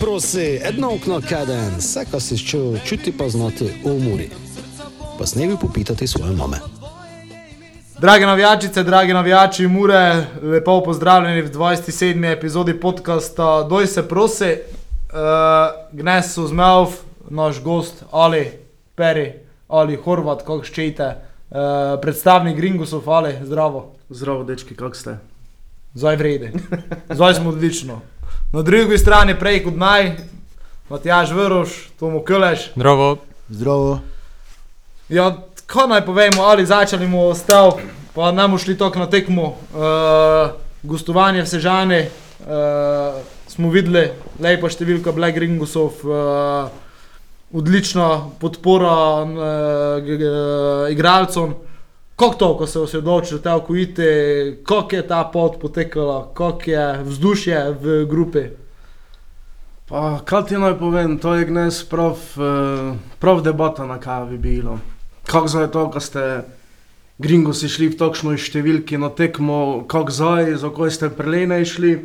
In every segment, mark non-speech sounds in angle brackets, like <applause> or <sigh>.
Prosi, edno okno kaden, vse, kar si čutil, čuti pa znati v umori. Pa snevi popitati svoje mame. Drage navijačice, dragi navijači, mure, lepo pozdravljeni v 27. epizodi podcasta Doj se prosi. Uh, Gnesu zmev, naš gost Ali Peri, Ali Horvat, kako ščite, uh, predstavnik Gringusov, Ali, zdravo. Zdravo, dečki, kako ste? Zdaj vredi, zdaj smo odlično. Na drugi strani prej kot naj, Matjaž Vrš, Tomo Köleš. Zdravo. Zdravo. Ja, kaj naj povemo, ali začeli bomo stav, pa ne bomo šli tako na tekmo. Uh, gostovanje v Sežani, uh, smo videli, lepa številka Black Ringusov, uh, odlična podpora uh, igralcem. Kako to, ko se je odločil te okujiti, kako je ta pot potekala, kako je vzdušje v grupi? Pa, kaj ti naj povem, to je gnes prav, eh, prav debata na kavi bilo. Kako zdaj to, ko ste gringo si šli v takšno številki na tekmo, kako zdaj, za koj ste prelene šli.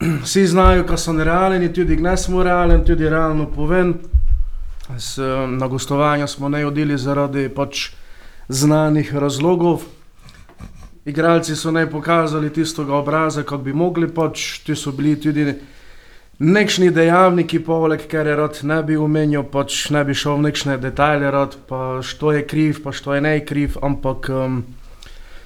<clears throat> Vsi znajo, da so nerealni, tudi gnes smo realen, tudi realno povem. S, eh, na gostovanja smo ne odili zaradi pač znanih razlogov. Igralci so ne pokazali tistega obraza, kot bi mogli, pač ti so bili tudi nekšni dejavniki, poleg ker je rad ne bi omenil, pač ne bi šel v nekšne detajle, rad, pa što je kriv, pa što je ne kriv, ampak um,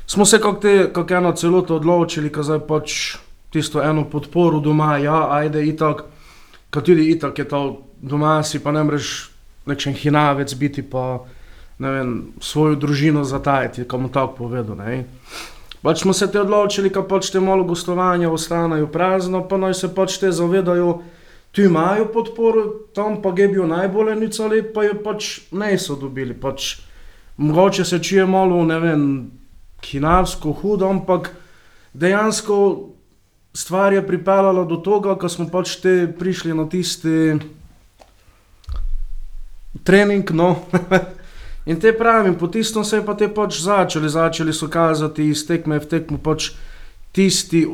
smo se kot kak eno celoto odločili, da zdaj pač tisto eno podporo doma, ja, ajde, itak, kot tudi itak je to doma, si pa ne mreš nekšen hinavec biti pa vem, svojo družino zatajati, komu tako povedal. Ne. Pač smo se te odločili, da pač te malo gostovanja ostanejo prazno, pa naj se pač te zavedajo, tu imajo podporo, tam pa je bil najbolj nicali, pa jo pač ne so dobili. Pač, mogoče se čuje malo, ne vem, kinavsko hudo, ampak dejansko stvar je pripeljala do tega, ko smo pač te prišli na tisti trening, no. <laughs> In te pravim, po tistem se je pa te pač začeli, začeli so kazati iz tekme v tekmo pač tisti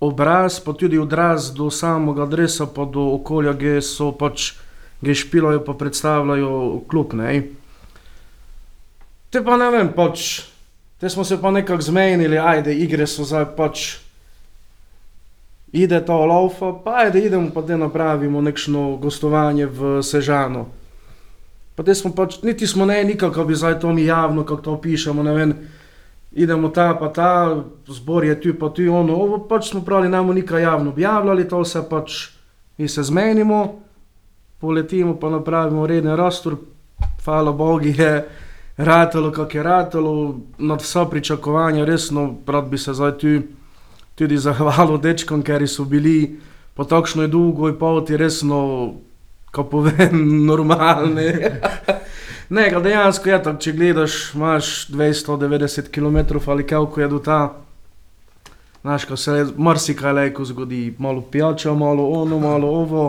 obraz, pa tudi odraz do samega adresa, pa do okolja, ki so pač, ki špilajo pa predstavljajo klub, ne. Te pa ne vem, pač, te smo se pa nekako zmenili, ajde, igre so zdaj pač, ide to laufa, pa ajde, idemo pa da napravimo nekšno gostovanje v Sežano. Pa te smo pač, niti smo ne, nikako bi zdaj to mi javno, kako to pišemo, ne vem, idemo ta pa ta, zbor je tu pa tu, ono, ovo pač smo pravili, ne bomo nikaj javno objavljali, to se pač, mi se zmenimo, poletimo pa napravimo reden rastur, hvala Bogu je ratalo, kako je ratalo, nad vsa pričakovanja, resno, rad bi se zdaj tu tudi zahvalil dečkom, ker so bili po takšno dolgo in poti resno ko povem, <laughs> normalne. <laughs> ne, dejansko je tako, če gledaš, imaš 290 km ali kako je do ta. Znaš, ko se marsikaj leko zgodi, malo pijača, malo ono, malo ovo.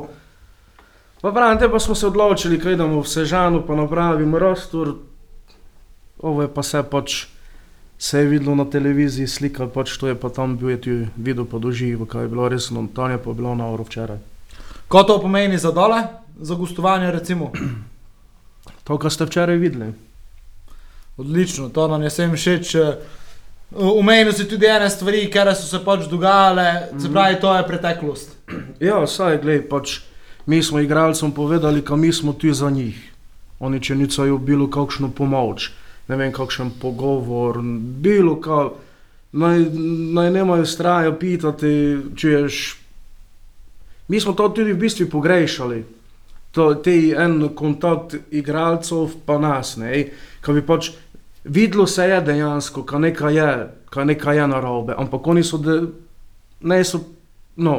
Pa pravim, te pa smo se odločili, da idemo v Sežano, pa napravimo rostor. Ovo je pa se pač, se je videlo na televiziji, slika pač to je pa tam bil, je tu videl pa doživo, kaj je bilo resno, tam je pa bilo na oro včeraj. Kaj to pomeni za dole, za gostovanje? Recimo? To, kar ste včeraj videli. Odlično, to nam je vsem všeč. Umenili si tudi ene stvari, ki so se pač dogajale, se pravi, to je preteklost. Ja, saj, gled, pač, mi smo igralcem povedali, da mi smo tu za njih. Oni če niso bilo kakšno pomoč, ne vem, kakšen pogovor, bilo kaj, naj, naj nemajo straja pitati, čuješ, Mi smo to tudi v bistvu pogrešali, to, te en kontakt igralcev pa nas, ne, ki bi pač videlo se je dejansko, ka nekaj je, ka nekaj je narobe, ampak oni so, de, ne so, no,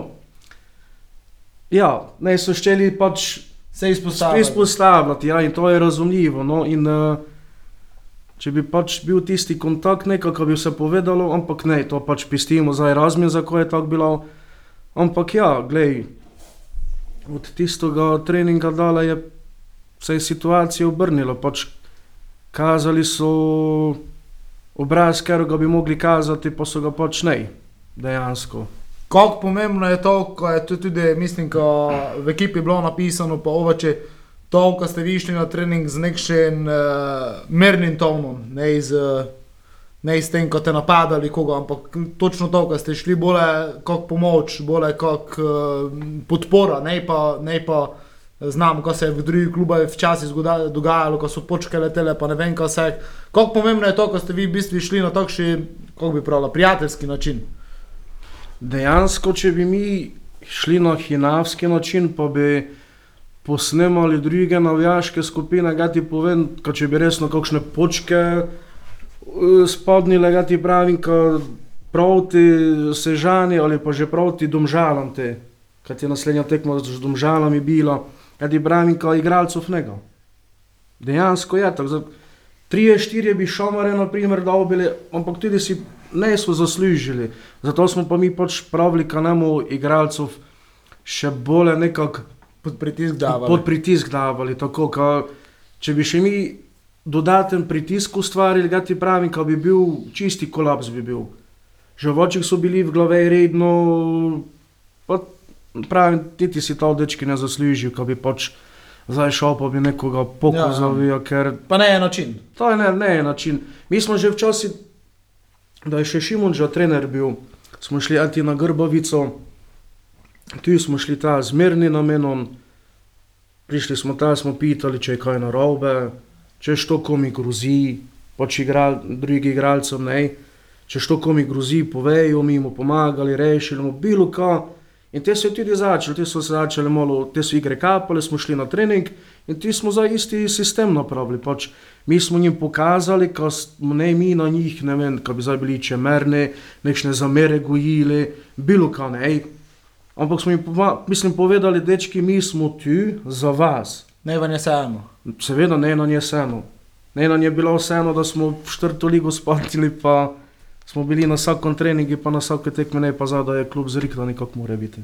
ja, ne so šteli pač se izpostavljati. izpostavljati, ja, in to je razumljivo, no, in uh, če bi pač bil tisti kontakt nekaj, ka bi se povedalo, ampak ne, to pač pistimo zdaj razmin, za ko je tako bilo, Ampak ja, glej, od tistega treninga dalje je se je situacija obrnila. Pač kazali so obraz, ker ga bi mogli kazati, pa so ga pač ne, dejansko. Kako pomembno je to, ko je to tudi, mislim, ko v ekipi bilo napisano, pa ovače, to, ko ste vi šli na trening z nekšen uh, mirnim tonom, ne iz, uh, ne iz tem, ko te napadali koga, ampak točno to, ko ste šli bolje kot pomoč, bolje kot uh, podpora, ne pa, ne pa znam, ko se je v drugih klubah včasih dogajalo, ko so počke letele, pa ne vem, kaj vse. Kako pomembno je to, ko ste vi v bistvu šli na takšen, kako bi pravila, prijateljski način. Dejansko, če bi mi šli na hinavski način, pa bi posnemali druge navijaške skupine, ga ti povem, če bi resno kakšne počke eh, spodnile, ga ti pravim, ko proti Sežani ali pa že proti Domžalam te, kad je naslednja tekma z Domžalami bila, ga ti pravim, ko igralcev nego. Dejansko je tako. Trije, štirje bi šomare, na primer, dobili, ampak tudi si ne so zaslužili. Zato smo pa mi pač pravili, ka nemo igralcev še bolje nekako Pod pritisk davali. pod pritisk davali. Tako, ka, če bi še mi dodaten pritisk ustvarili, ga ti pravim, ka bi bil čisti kolaps bi bil. Že v očih so bili v glave redno, pa pravim, ti ti si to dečki ne zaslužil, ka bi pač zdaj šel pa bi nekoga pokazal, ja, ja. ker Pa ne je način. To je ne, ne način. Mi smo že včasih, da je še Šimon že trener bil, smo šli ati na Grbavico, tu smo šli ta z mirnim namenom, prišli smo tam, smo pitali, če je kaj narobe, če što komi grozi, pač igral, drugi igralcem ne, če što komi grozi, povejo, mi mu pomagali, rešili mu bilo kaj. In te so tudi začeli, te so se začeli malo, te so igre kapale, smo šli na trening in ti smo za isti sistem napravili. Pač mi smo jim pokazali, ko smo ne mi na njih, ne vem, ko bi zdaj bili čemerne, nekšne zamere gojili, bilo kaj ne. Ampak smo jim mislim, povedali, dečki, mi smo tu za vas. Ne vam je vseeno. Seveda ne na nje vseeno. Ne nje je bilo vseeno, da smo v četrto ligo spatili, pa smo bili na vsakem treningu, pa na vsake tekme, ne pa zdaj, da je klub zriklan, kako mora biti.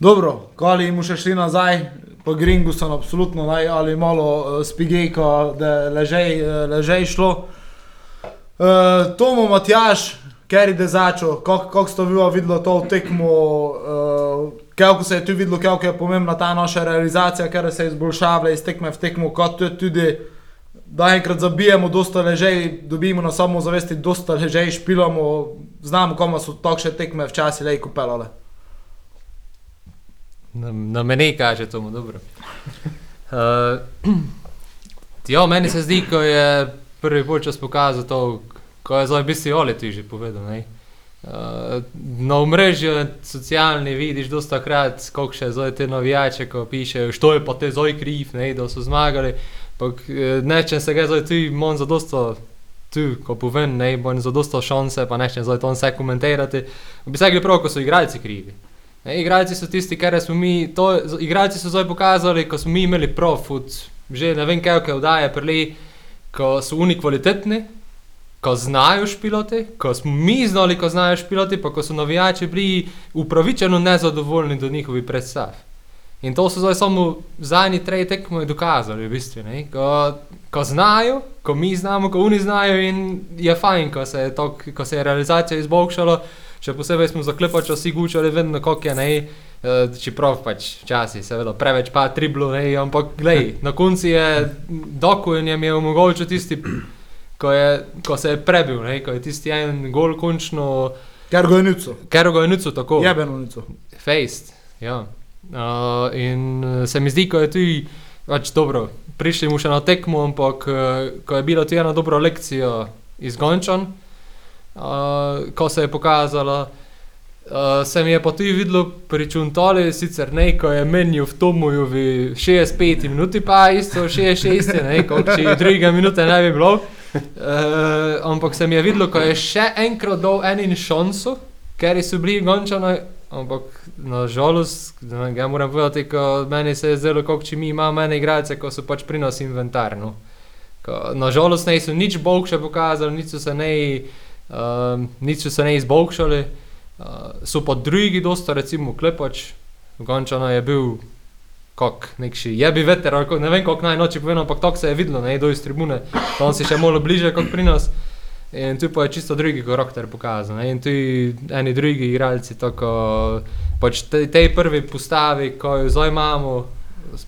Dobro, koli mu še šli nazaj, po Gringu sem absolutno naj ali malo uh, spigejko, da ležej, uh, ležej šlo. Uh, Tomo Matjaš, ker je začel, kako ste vi videli to tekmo, uh, kako se je tu videlo, kako je pomembna ta naša realizacija, ker se je izboljšavala iz tekme v tekmo, kot tudi, da enkrat zabijemo, dosta ležej, dobimo na samo zavesti, dosta ležej, špilamo, znamo, komu so takšne tekme včasih lejko pelale. Na, na meni kaže to, dobro. Uh, <clears throat> ja, meni se zdi, ko je prvi počas pokazal to, ko je zdaj v bistvu Oli ti že povedal. Ne? Uh, na mrežju socialni vidiš dosta krat, koliko še zdaj te navijače, ko pišejo, što je pa te zdaj kriv, ne, da so zmagali. Eh, nečem se ga zdaj tu, mon za dosta tu, ko povem, ne, bo za dosta šanse, pa nečem zdaj to vse komentirati. Bi se gre prav, ko so igralci krivi. Ne, igralci so tisti, kar smo mi, to, igralci so zdaj pokazali, ko smo mi imeli profut, že ne vem, kaj vdaje prili, ko so oni kvalitetni, ko znajo špiloti, ko smo mi znali, ko znajo špiloti, pa ko so navijači bili upravičeno nezadovoljni do njihovih predstav. In to so zdaj samo zadnji trej tekmo dokazali, v bistvu. Ko, ko znajo, ko mi znamo, ko oni znajo, in je fajn, ko se je, to, ko se je realizacija izboljšala. Še posebej smo zaklepali, vsi gučali, vedno kako je ne. Uh, čeprav pač včasih, seveda, preveč pa triblo, ne, ampak glej, na koncu je dokujen je omogočil tisti, ko, je, ko se je prebil, ne, ko je tisti en gol končno, Ker ga je nuco. ker ga je nuco tako. Jebeno nuco. Fejst. Ja. Uh, in eh, se mi zdi, ko je tu pač dobro, prišli mu še na tekmo, ampak eh, ko je bila tu ena dobra lekcija izgončan, uh, ko se je pokazala. Uh, se mi je pa tudi videlo pri Čuntoli, sicer ne, ko je menil v Tomuju v 65 minuti, pa isto 66, ne, kot če druge minute ne bi bilo. Uh, ampak se mi je videlo, ko je še enkrat dal enin šanso, ker so bili gončani, ampak nažalost, ja moram povedati, ko meni se je zdelo, kot če mi imamo ene igralce, ko so pač pri nas inventar. No. Nažalost, ne so nič boljše pokazali, nič so se ne, um, nič so se ne izboljšali. Uh, so pa drugi dosta, recimo Klepač, Gončano je bil kak nekši jebi veter, ali ko- ne vem kako naj noči povedano, ampak tako se je videlo, ne, do iz tribune, tam si še malo bliže kot pri nas. In tu pa je čisto drugi karakter pokazan. Ne? In tu eni drugi igralci, tako pač te, tej prvi postavi, ko jo zdaj imamo,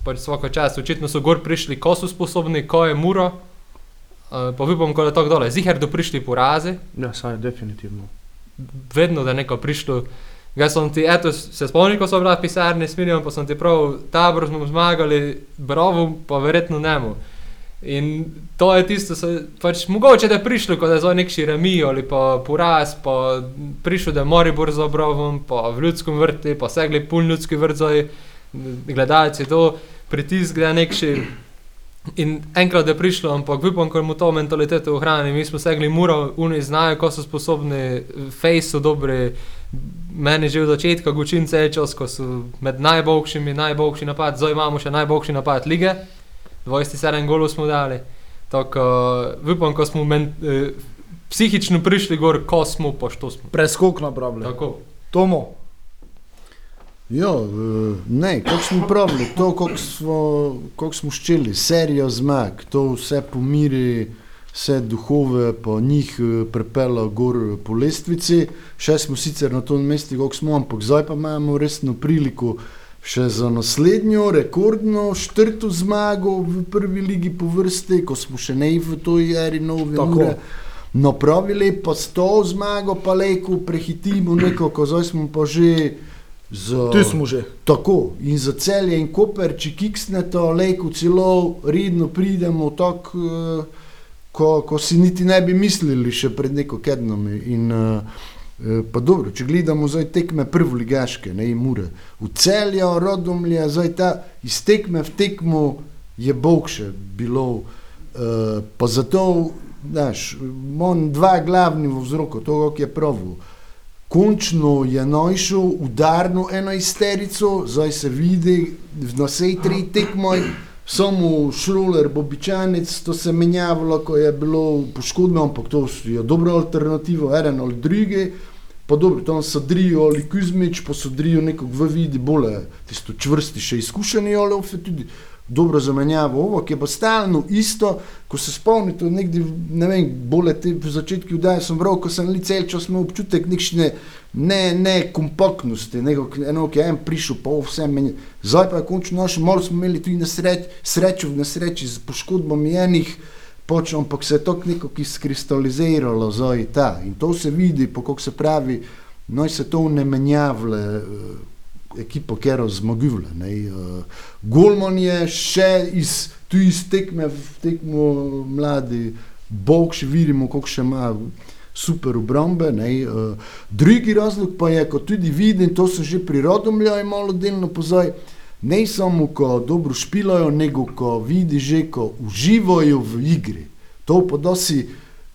pač vsako čas, očitno so gor prišli, ko so sposobni, ko je muro. Uh, pa upam, ko je tako dole. Ziher, da prišli porazi, Ja, saj definitivno. vedno da neko prišlo. Jaz sem ti, eto, se spomnim, ko smo bili v pisarni s Mirjam, pa sem ti prav, tabor smo zmagali, bravo, pa verjetno nemu. In to je tisto, se, pač mogoče da je prišlo, ko da je zdaj nek širami ali pa poraz, pa prišlo, da je Moribor za obrovom, pa v ljudskem vrtu, pa segli pun ljudski vrt, gledalci to pritisk, da je nek še. In enkrat je prišlo, ampak upam, ko mu to mentaliteto ohrani. Mi smo segli muro, oni znajo, ko so sposobni, face so dobri. Meni že od začetka gučin celčas, ko so med najboljšimi, najboljši napad, zdaj imamo še najboljši napad lige. 27 golov smo dali. Tako, upam, ko smo men, eh, psihično prišli gor, ko smo, pa što smo. Preskok na problem. Tako. Tomo, Ja, eh, ne, kako smo pravili, to, kako smo, kako smo ščeli, serijo zmag, to vse pomiri, vse duhove po njih eh, prepela gor po lestvici. Še smo sicer na tom mestu, kako smo, ampak zdaj pa imamo resno priliko še za naslednjo rekordno štrto zmago v prvi ligi po vrsti, ko smo še ne v toj eri nove ure. Napravili pa s to zmago, pa lejko prehitimo nekako, zdaj smo pa že z tu smo že. Tako in za celje in koper, če kiksne to, lejko celo, redno pridemo tako, eh, ko, ko si niti ne bi mislili še pred neko kednom. In, eh, pa dobro, če gledamo zdaj tekme prvoligaške, ne in mure. V celju, rodomlje, zdaj ta iz tekme v tekmo je bogše bilo. eh, Pa zato, znaš, imam dva glavni vzroka, to, kako je pravil. Končno je našel udarno enajsterico, zdaj se vidi na vsej tri tekmoj, samo šroler, bobičanec, to se je menjavalo, ko je bilo poškodbe, ampak to je dobra alternativa, eden ali drugi. Pa dobro, tam sodrijo ali Kuzmič, pa sodrijo nekog v vidi bolje, tisto čvrsti, še izkušeni, ali ofe tudi dobro zamenjavo, ovo, ki je pa stalno isto, ko se spomnite, nekdi, ne vem, bolje te v začetku vdaje sem bral, ko sem cel čas imel občutek nekšne ne, ne kompaktnosti, nego, eno, ki je en prišel, pa vse meni. Zdaj pa je končno našel, malo smo imeli tudi nesreč, srečo v nesreči z poškodbami enih, Poč, ampak se je to nekako izkristaliziralo zdaj ta in to se vidi, po kako se pravi, noj se to ne menjavle, ekipo, ki je zmagivle. Uh, Golman je še iz, iz tekme v tekmo mladi, bog še vidimo, koliko še ima super obrambe. Uh, drugi razlog pa je, kot tudi vidim, to so že pri rodomljaju malo delno pozaj, ne samo, ko dobro špilajo, nego ko vidi že, ko uživajo v igri. To pa dosi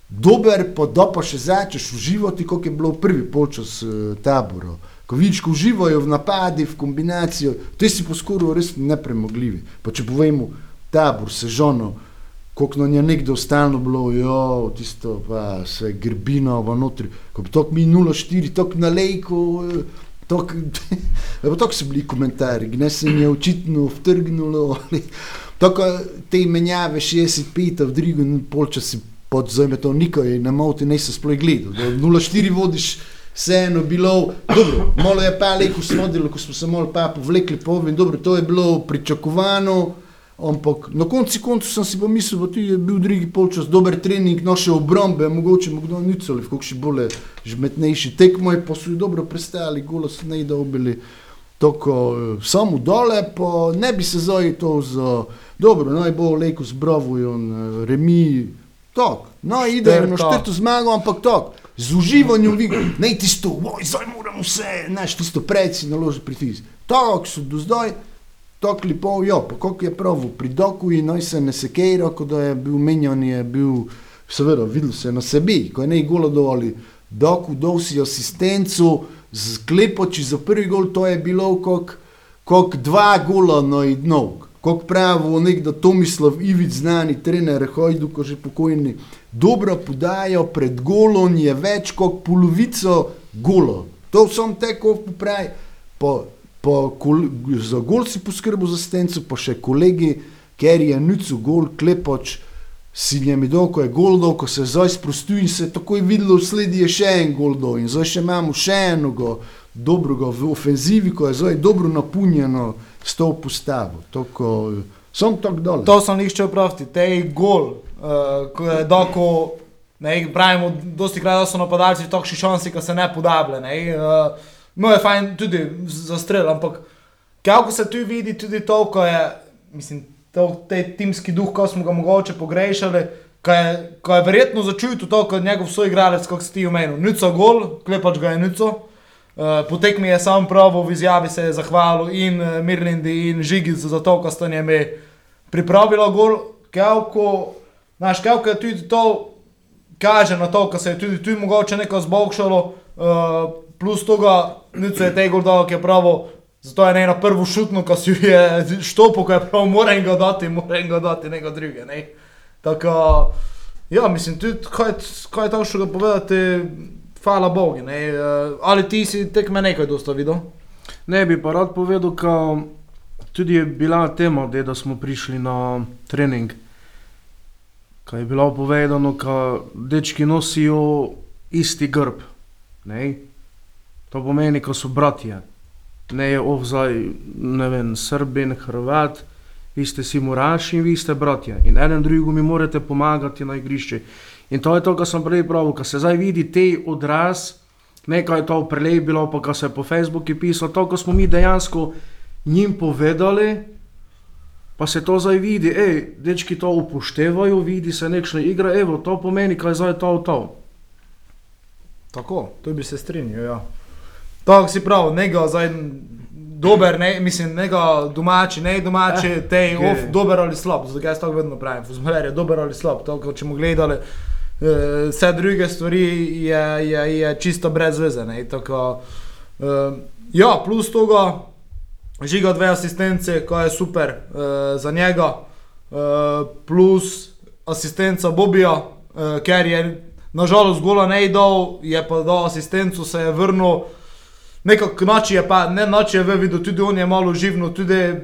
dober, pa da pa še začneš uživati, kot je bilo prvi polčas uh, taboru. Ko vidiš, ko uživajo v napadi, v kombinacijo, ti si poskoril res nepremogljivi. Pa če povemo, tabor, sežono, koliko nam je nekdo stalno bilo, jo, tisto pa se grbino v notri, ko bi tok mi 0-4, tok na lejko, eh, tok, tok so bili komentarji, ne se mi je očitno vtrgnulo, ali, tok te menjave 65, v drugo polčas si pod zajme to nikoj, ne moti, ne se sploh gledal, da 0-4 vodiš, vseeno bilo, dobro, malo je pa lejko smodilo, ko smo se malo pa povlekli povem, dobro, to je bilo pričakovano, ampak na koncu koncu sem si pa mislil, da je bil drugi polčas dober trening, naše obrambe, mogoče mu kdo nicali, v kakšni bolje žmetnejši tekmo, pa so jih dobro prestali, golo so ne dobili. Tako, eh, samo dole, pa ne bi se zdaj to za dobro, naj bo lejko zbravojo, remi, tako, no idejo na Štrta. štrto zmago, ampak tako, z uživanjem vidiš, ne tisto, oj, zdaj moramo vse, znaš, tisto preci naloži pritisk. Tako so do zdaj, tako lepo, jo, pa koliko je prav, pri doku in noj se ne sekejra, ko je bil menjan, je bil, seveda, videl se na sebi, ko je ne golo dovoli, doku dol si asistencu, z klepoči za prvi gol, to je bilo kot kak dva gola na idnog. Kot pravi nekdo Tomislav Ivic, znani trener, hojdu, ko že pokojni, dobro podajo pred golom je več kot polovico gola. To sem teko popravi. Po, po, kol, za gol si poskrbel za stencu, pa še kolegi, ker je nucu gol, klepoč, si njem dol, ko je goldo, ko se zdaj sprostil in se je takoj videlo, sledi je še en goldo in zdaj še imamo še enega dobrega v ofenzivi, ko je zdaj dobro napunjeno s to postavo. Toko, sem tako dol. To sem jih šel praviti, te je gol, uh, ko je doko, ne, pravimo, dosti krat da so napadalci takšni šansi, ko se ne podablja, ne, uh, no je fajn tudi za strel, ampak kako se tu vidi tudi to, ko je, mislim, to, te timski duh, ko smo ga mogoče pogrešali, ko je, ko je verjetno začutil to, kot njegov soigralec, kot si ti omenil, nico gol, klepač ga je nico. Uh, Potek mi je sam prav v izjavi se je zahvalil in uh, Mirlindi in Žigicu za to, ko sta njeme pripravila gol, Kevko, naš Kevko je tudi to, kaže na to, ko se je tudi tu mogoče neko zbogšalo, uh, plus toga, nico je te gol dal, ki je pravo, zato je ne na prvo šutno, ko si je <laughs> štopo, ko je prav, moram ga dati, moram ga dati, nego druge, ne. Tako, ja, mislim, tudi, kaj, kaj je to, ga povedati, hvala Bogu, ne, uh, ali ti si tekme nekaj dosta videl? Ne bi pa rad povedal, ka tudi je bila tema, de, da smo prišli na trening. Kaj je bilo povedano, da dečki nosijo isti grb. Ne? To pomeni, da so bratje. Ne je ovzaj, ne vem, Srbin, Hrvat, vi ste si moraši in vi ste bratje. In eden drugemu mi morate pomagati na igrišču. In to je to, kar sem prej pravil, ko se zdaj vidi te odraz, nekaj je to prej bilo, pa ko se je po Facebooku pisalo, to, ko smo mi dejansko njim povedali, pa se to zdaj vidi, hej, dečki to upoštevajo, vidi se nekšna igra, evo, to pomeni, kaj je zdaj to, to. Tako, tu bi se strinjal, ja. Tako si prav, njega zdaj dober, ne, mislim, njega domači, ne domači, eh, te okej. off, dober ali slab, zato jaz tako vedno pravim, fuzbaler je dober ali slab, to, če mu gledali, vse druge stvari je, je, je čisto brez veze, tako, eh, ja, plus toga, žiga dve asistence, ko je super eh, za njega, eh, plus asistenca Bobija, eh, ker je nažalost gola ne dal, je pa dal asistenco, se je vrnil, nekako noči je pa, ne noči je videl, tudi on je malo živno, tudi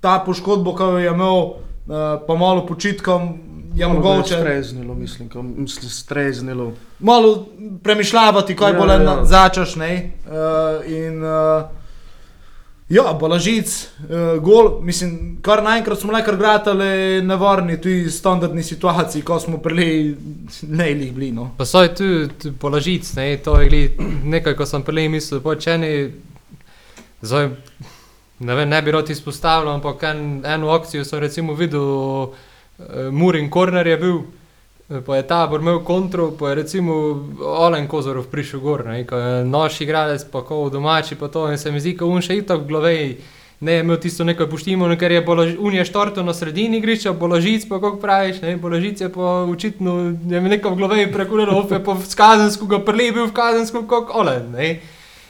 ta poškodbo, ki jo je imel, eh, pa malo počitkom, ga mogoče Streznilo, mislim, ko, mislim, streznilo. malo premišljavati, kaj Ja, bo le ja. ja. začeš, ne. Uh, in uh, ja, Balažic, uh, gol, mislim, kar naenkrat smo le kar gratali nevarni, tudi standardni situaciji, ko smo prili, ne jih bili, no. Pa so tu, tu položic, ne, to je gled, nekaj, ko sem prej mislil, počeni, zdaj, ne vem, ne bi rad izpostavljal, ampak en, eno akcijo sem recimo videl, Murin Korner je bil, eh, pa je tabor imel kontrol, pa je recimo Olen Kozorov prišel gor, ne, je naš igralec, pa ko domači, pa to, in se mi zdi, on še itak glovej, ne je imel tisto neko poštimo, ker je Bolož, un je štorto na sredini igrišča, Boložic pa kako praviš, ne, Boložic je pa očitno, je mi neko v glavi prekurilo, op je pa v Skazensku ga prelebil v Kazensku, kot Olen, ne.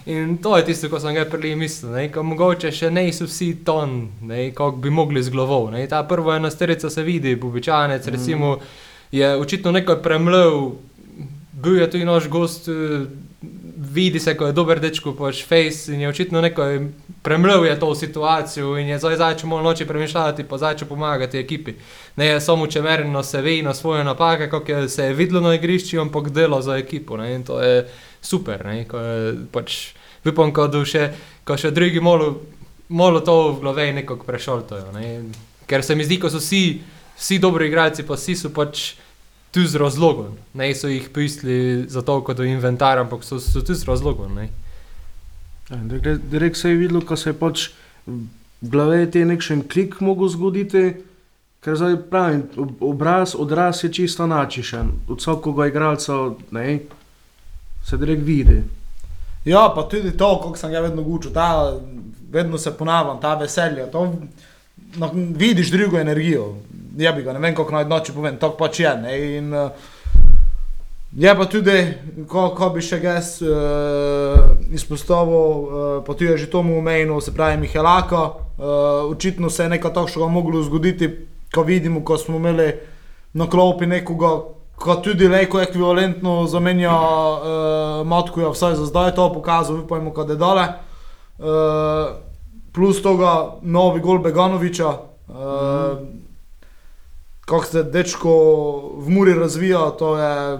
In to je tisto, ko sem ga prvi mislil, ne, ko mogoče še niso vsi ton, ne, kako bi mogli z glavou, ne. Ta prva enasterica se vidi, Bubičanec, recimo, je očitno nekaj premlel, bil je tudi naš gost, eh, vidi se, ko je dober dečko, pač face in je očitno nekaj premlel je to situacijo in je zdaj začel malo noči premišljati, pa začel pomagati ekipi. Ne je samo čemerno se ve na svoje napake, kako se je videlo na igrišču, ampak delo za ekipo, ne, in to je super, ne, ko je pač, upam, ko do še, ko še drugi malo, to v glavi nekako prešoltajo, ne, ker se mi zdi, ko so vsi, vsi dobri igralci, pa vsi so pač tu z razlogom, ne so jih pisali za to, kot do inventar, ampak so, so tu z razlogom, ne. Ja, direkt- se je videlo, ko se je pač v glavi ti nekšen klik mogel zgoditi, ker zdaj pravim, ob- obraz, odraz je čisto načišen. Od vsakega igralca ne, se direkt vidi. Ja, pa tudi to, kako sem ga vedno gučil, ta, vedno se ponavljam, ta veselje, to no, vidiš drugo energijo. Ja bi ga, ne vem, kako naj noči povem, to pač je. Ne, in, uh, je pa tudi, ko, ko bi še jaz uh, izpostavil, uh, pa tudi je že tomu omenil, se pravi Mihelaka, uh, očitno se je nekaj takšnega moglo zgoditi, ko vidimo, ko smo imeli na klopi nekoga, ko tudi lejko ekvivalentno zamenja uh, Matkuja, vsaj za zdaj to pokazal, upajmo, kad je dale. Uh, plus toga novi gol Beganoviča. Uh, kako se dečko v Muri razvija, to je,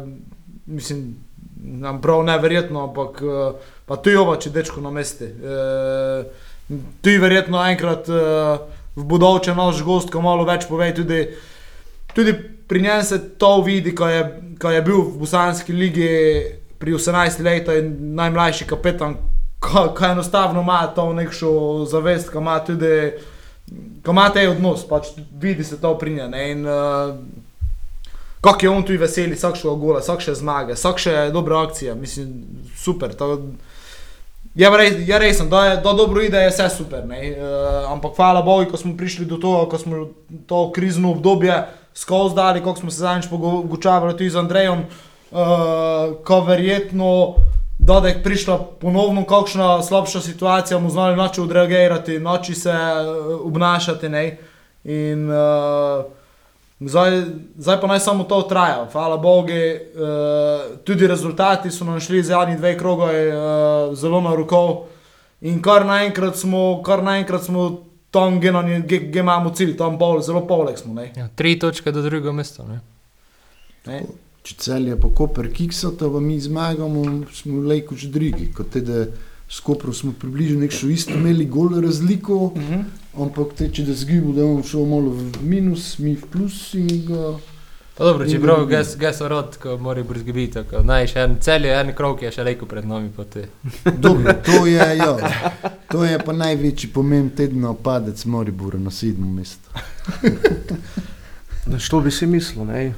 mislim, nam prav neverjetno, ampak eh, pa tu jova, če dečko na mesti. E, tu je verjetno enkrat e, v bodoče naš gost, ko malo več pove, tudi, tudi pri njem se to vidi, ko je, ko je bil v Bosanski ligi pri 18 letih in najmlajši kapetan, ko, ko enostavno ima to nekšo zavest, ko ima tudi, ko ima odnos, pač vidi se to pri njem. uh, kako je on tu veseli, vsakšega gola, vsakše zmage, vsakše dobre akcije, mislim, super. To, je res, je resen, da je da dobro ide, je vse super. Uh, ampak hvala Bogu, ko smo prišli do tega, ko smo to krizno obdobje skozi dali, kako smo se zadnjič pogovarjali tudi z Andrejem, uh, ko verjetno je prišla ponovno kakšna slabša situacija, mu znali noči odreagirati, noči se uh, obnašati. Ne? In uh, zdaj, zdaj pa naj samo to traja. Hvala Bogu, uh, tudi rezultati so nam šli zadnji dve kroge uh, zelo na roko. In kar naenkrat smo, kar naenkrat smo tam, kjer imamo cilj, tam pol, zelo poleg smo. Ne? Ja, tri točke do drugega mesta. Ne? Ne? Če cel je pa Koper kiksata, pa mi zmagamo, smo lejko že drugi. Kot da s Koprom smo približno nekšo isto imeli gol razliko, Uh -huh. ampak te, če da zgibu, da bomo šel malo v minus, mi v plus in ga... Pa dobro, čeprav drugi. ges, ges rod, ko mora brzgibiti, tako naj še en cel je, en krok je še lejko pred nami, pa te. <laughs> Dobro, to je, ja, to je pa največji pomen tedna padec Moribora na sedmo mesto. <laughs> Na Što bi si mislil, ne?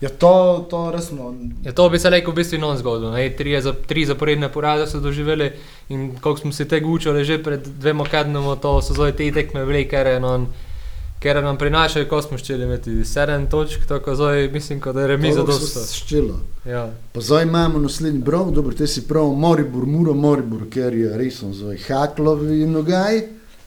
Ja, to, to resno. Ja, to bi se lejko v bistvu non zgodilo. Tri, za, tri zaporedne poraze so doživeli in koliko smo se tega učili že pred dvema kadnoma, to so zdaj te tekme je nam, ker nam prinašajo, ko smo ščeli imeti sedem točk, tako zdaj mislim, da je remiza Toliko so dosta. Ščela. Ja. Pa zdaj imamo naslednji brov, dobro, te si prav, Moribor, Muro, Moribor, ker je resno zdaj Haklovi in nogaj,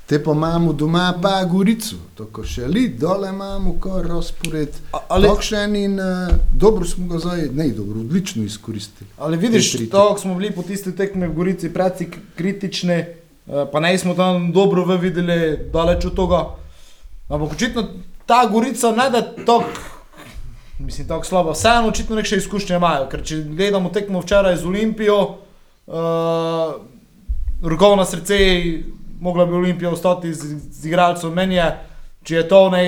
te pa imamo doma pa Gorico, tako še lid, dole imamo kar razpored. Ali, Takšen in uh, dobro smo ga zdaj, ne dobro, odlično izkoristili. ali vidiš, to, ko smo bili po tisti tekmi v Gorici precej k- kritični, eh, pa ne smo tam dobro videli, daleč od tega. Ampak očitno ta Gorica ne da tako, mislim, tako slabo. Vseeno očitno neke izkušnje imajo, ker če gledamo tekmo včeraj z Olimpijo, uh, roko na srce, mogla bi Olimpija ostati z, z igralcem meni je, če je to ne,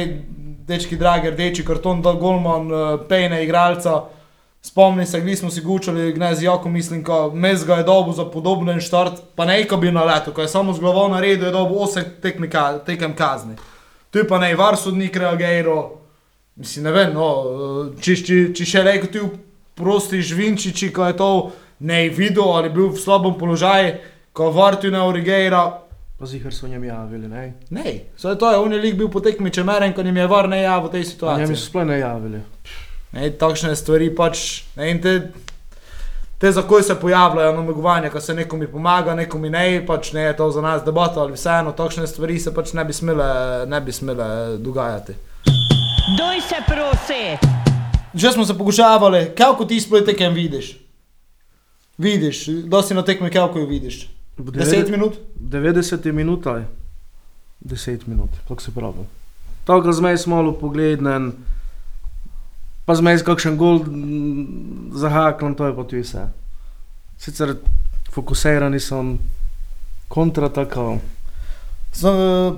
dečki dragi, rdeči karton, da golman, uh, pejne igralca. Spomni se, gli smo si gučali, gnez jako mislim, ko mes ga je dobil za podoben štart, pa ne ko bi na leto, ko je samo z glavo na redu, je dobil 8 tekmi ka- tekem kazni. Tu je pa ne, var sodnik reagiral, mislim, ne vem, no, če, če, če še rekel ti v prosti žvinčiči, ko je to ne videl ali bil v slabem položaju, ko var tu ne reagira, Pa zihar so njem javili, ne? ne, vse to je, on je lik bil po tekmi čemeren, ko njim je var ne javil v tej situaciji. njem so sploh ne javili. Ne, takšne stvari pač. Ne, in te, te za koj se pojavljajo namigovanja, ko se nekomu pomaga, nekomu ne, pač ne je to za nas debata, ali vseeno, takšne stvari se pač ne bi smele, ne bi smele dogajati. Doj se prosi! Že smo se pogovarjali, kako ti sploh tekem vidiš? Vidiš, da si na tekmi, kako jo vidiš? V 10 minut? 90 minut ali 10 minut, kako se pravi. Tako zmej smo malo poglednen, pa zmej kakšen gol zahaklan, to je pa tudi vse. Sicer fokusirani sem kontra tako. Eh,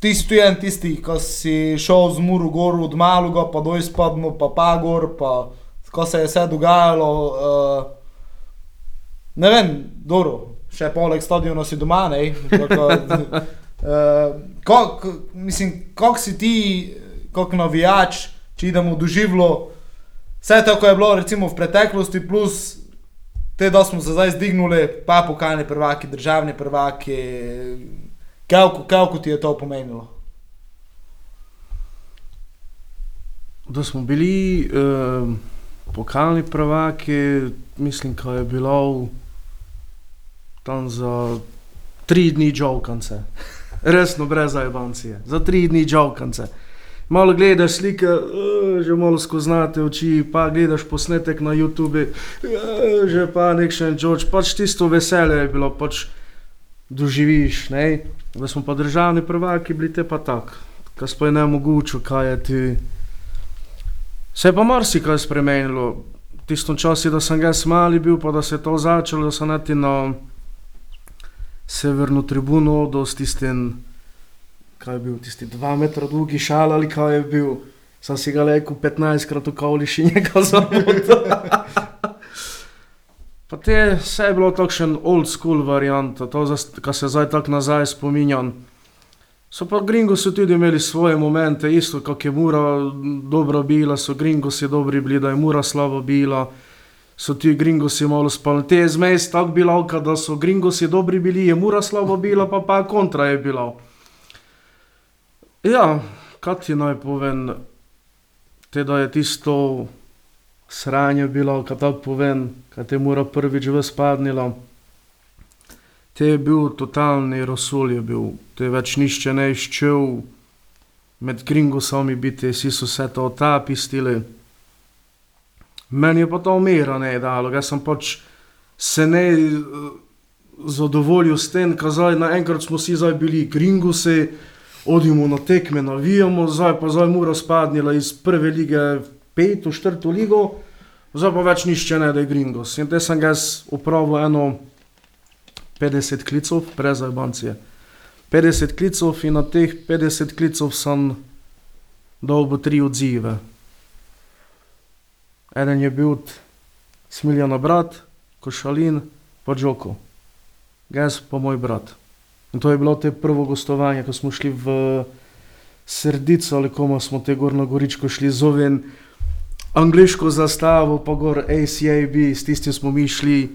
ti si tu en tisti, ki si šel z Muru gor od Maluga, pa doj spadno, pa pa gor, pa ko se je vse dogajalo. Uh, ne vem, dobro, še poleg stadiona si doma, ne. Tako, uh, <laughs> kak, mislim, kako si ti, kot navijač, če idemo doživlo, vse to, ko je bilo recimo v preteklosti, plus te, da smo se zdaj zdignili, pa pokalni prvaki, državni prvaki. Kako, ti je to pomenilo? Da smo bili uh, pokalni prvaki, mislim, ko je bilo tam za tri dni žovkance. Resno, brez zajbancije. Za tri dni žovkance. Malo gledaš slike, uh, že malo skoznate oči, pa gledaš posnetek na YouTube, uh, že pa nekšen George, pač tisto veselje je bilo, pač doživiš, ne? Da smo pa državni prvaki, bili te pa tak, kaj sploh ne mogoče, kaj je ti Se je pa marsikaj spremenilo. Tisto časi, da sem jaz mali bil, pa da se je to začelo, da sem na severno tribuno odal s tistim, kaj je bil, tisti dva metra dolgi šal ali kaj je bil. Sem si ga rekel 15 krat v kavliši njega <laughs> zamotil. Pa te vse je bilo takšen old school variant, to, kar se zdaj tako nazaj spominjam. So pa gringosi tudi imeli svoje momente, isto kot je Mura dobro bila, so gringosi dobri bili, da je Mura slabo bila, so ti gringosi malo spali. Te je zmes tako bila, da so gringosi dobri bili, je Mura slabo bila, pa pa kontra je bila. Ja, kaj naj povem, da je tisto sranje bilo, kaj tako povem, kaj te Mura prvič v spadnila. Te je bil totalni rasul, je bil, te več nišče ne iščev, med gringosomi biti, vsi so se to otapistili. Meni je pa to umira ne dalo, jaz sem pač se ne eh, zadovoljil s tem, ker zdaj naenkrat smo vsi zdaj bili gringosi, odimo na tekme, navijamo, zdaj pa zdaj mora spadnila iz prve lige v peto, četrto ligo, zdaj pa več nišče ne da je gringos. In te sem jaz upravil eno 50 klicev, brez Albancije. 50 klicev in na teh 50 klicev sem dal bo tri odzive. Eden je bil Smiljana brat, Košalin, pa Džoko. Gaz pa moj brat. In to je bilo te prvo gostovanje, ko smo šli v Srdico ali komu smo te gor na Goričko šli zoven angliško zastavo, pa gor ACAB, s tistim smo mi šli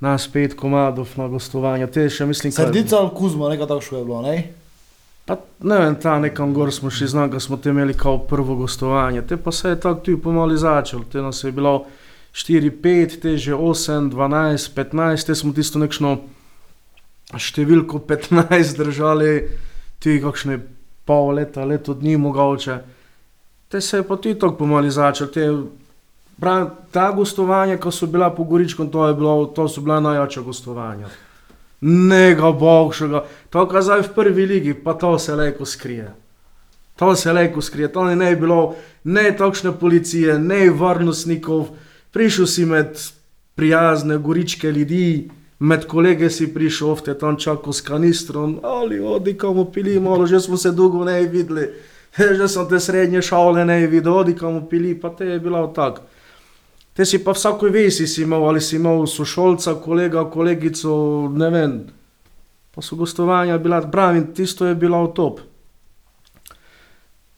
nas pet komadov na gostovanje. Te še mislim, kaj- Srdica ali Kuzma, nekaj takšno je bilo, ne? Pa ne vem, ta nekam gor smo šli znam, da smo te imeli kao prvo gostovanje. Te pa se je tako tu pomali začelo. Te nas je bilo 4, 5, te že 8, 12, 15, te smo tisto nekšno številko 15 držali, ti kakšne pol leta, leto dni mogoče. Te se je pa tudi tako pomali začelo. Te, prav, ta gostovanja, ko so bila po Goričkom, to, je bilo, to so bila najjača gostovanja. Nega bogšega, to kar zdaj v prvi ligi, pa to se leko skrije. To se leko skrije, to ne bilo ne takšne policije, ne varnostnikov, prišel si med prijazne goričke ljudi, med kolege si prišel, ovte tam čakal s kanistrom, ali odi komu pili, malo, že smo se dolgo ne videli, že sem te srednje šole ne videl, odi komu pili, pa te je bilo tako. Te si pa vsako vesi si imel, ali si imel sošolca, kolega, kolegico, ne vem. Pa so gostovanja bila, pravim, tisto je bilo top.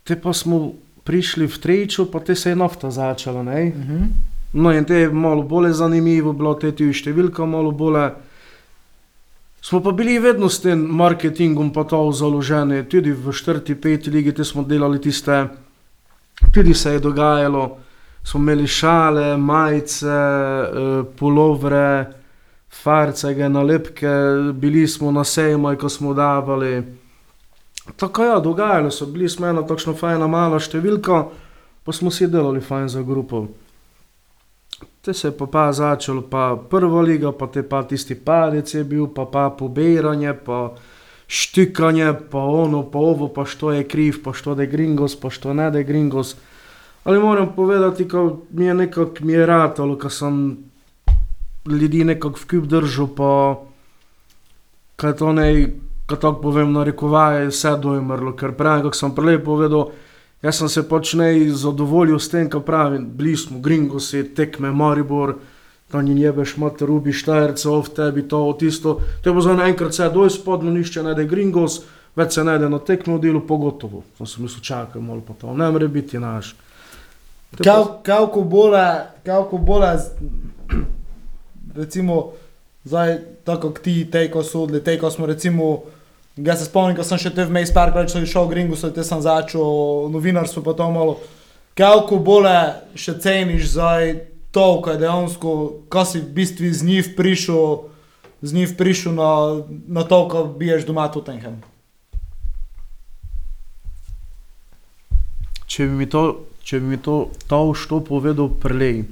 Te pa smo prišli v Trejču, pa te se je nafta začela, ne? Uh -huh. No in te je malo bolj zanimivo bilo, te je številka malo bolj. Smo pa bili vedno s tem marketingom pa to založeni, tudi v četrti, peti ligi, te smo delali tiste, tudi se je dogajalo, smo imeli šale, majice, eh, pulovre, farcege, nalepke, bili smo na sejmaj, ko smo davali. Tako ja, dogajalo se, bili smo ena takšna fajna mala številka, pa smo si delali fajn za grupo. Te se je pa, pa začelo, pa prva liga, pa te pa tisti padec je bil, pa pa pobiranje, pa štikanje, pa ono, pa ovo, pa što je kriv, pa što da je gringos, pa što ne da je gringos. Ali moram povedati, ko mi je nekako mi je ratalo, ko sem ljudi nekako v kup držal, pa kaj to ne, ko tako povem, narekovaje, vse dojmrlo, ker pravim, kako sem prej povedal, jaz sem se pač ne zadovoljil s tem, kar pravim, bili smo gringosi, tekme Maribor, tam ni jebeš mater, ubi štajercev, v tebi to, tisto, to je pa za enkrat vse doj spodno, nišče ne da gringos, več se ne da na tekmo delu, pogotovo. Sem se mislil, čakaj malo pa to, ne more biti naš. Kako bolje, kako bolje, recimo, zdaj, tako kot ti, te, ko so odli, te, ko smo recimo, jaz se spomnim, ko sem še te vmes parkrat šel v Gringu, so te sem začel novinarstvo, pa to malo. Kako bolje še ceniš zdaj to, kaj dejansko, ko si v bistvu z njih prišel, z njih prišel na, na to, ko biješ doma Tottenham. Če bi mi to, če bi mi to, to što povedal prej,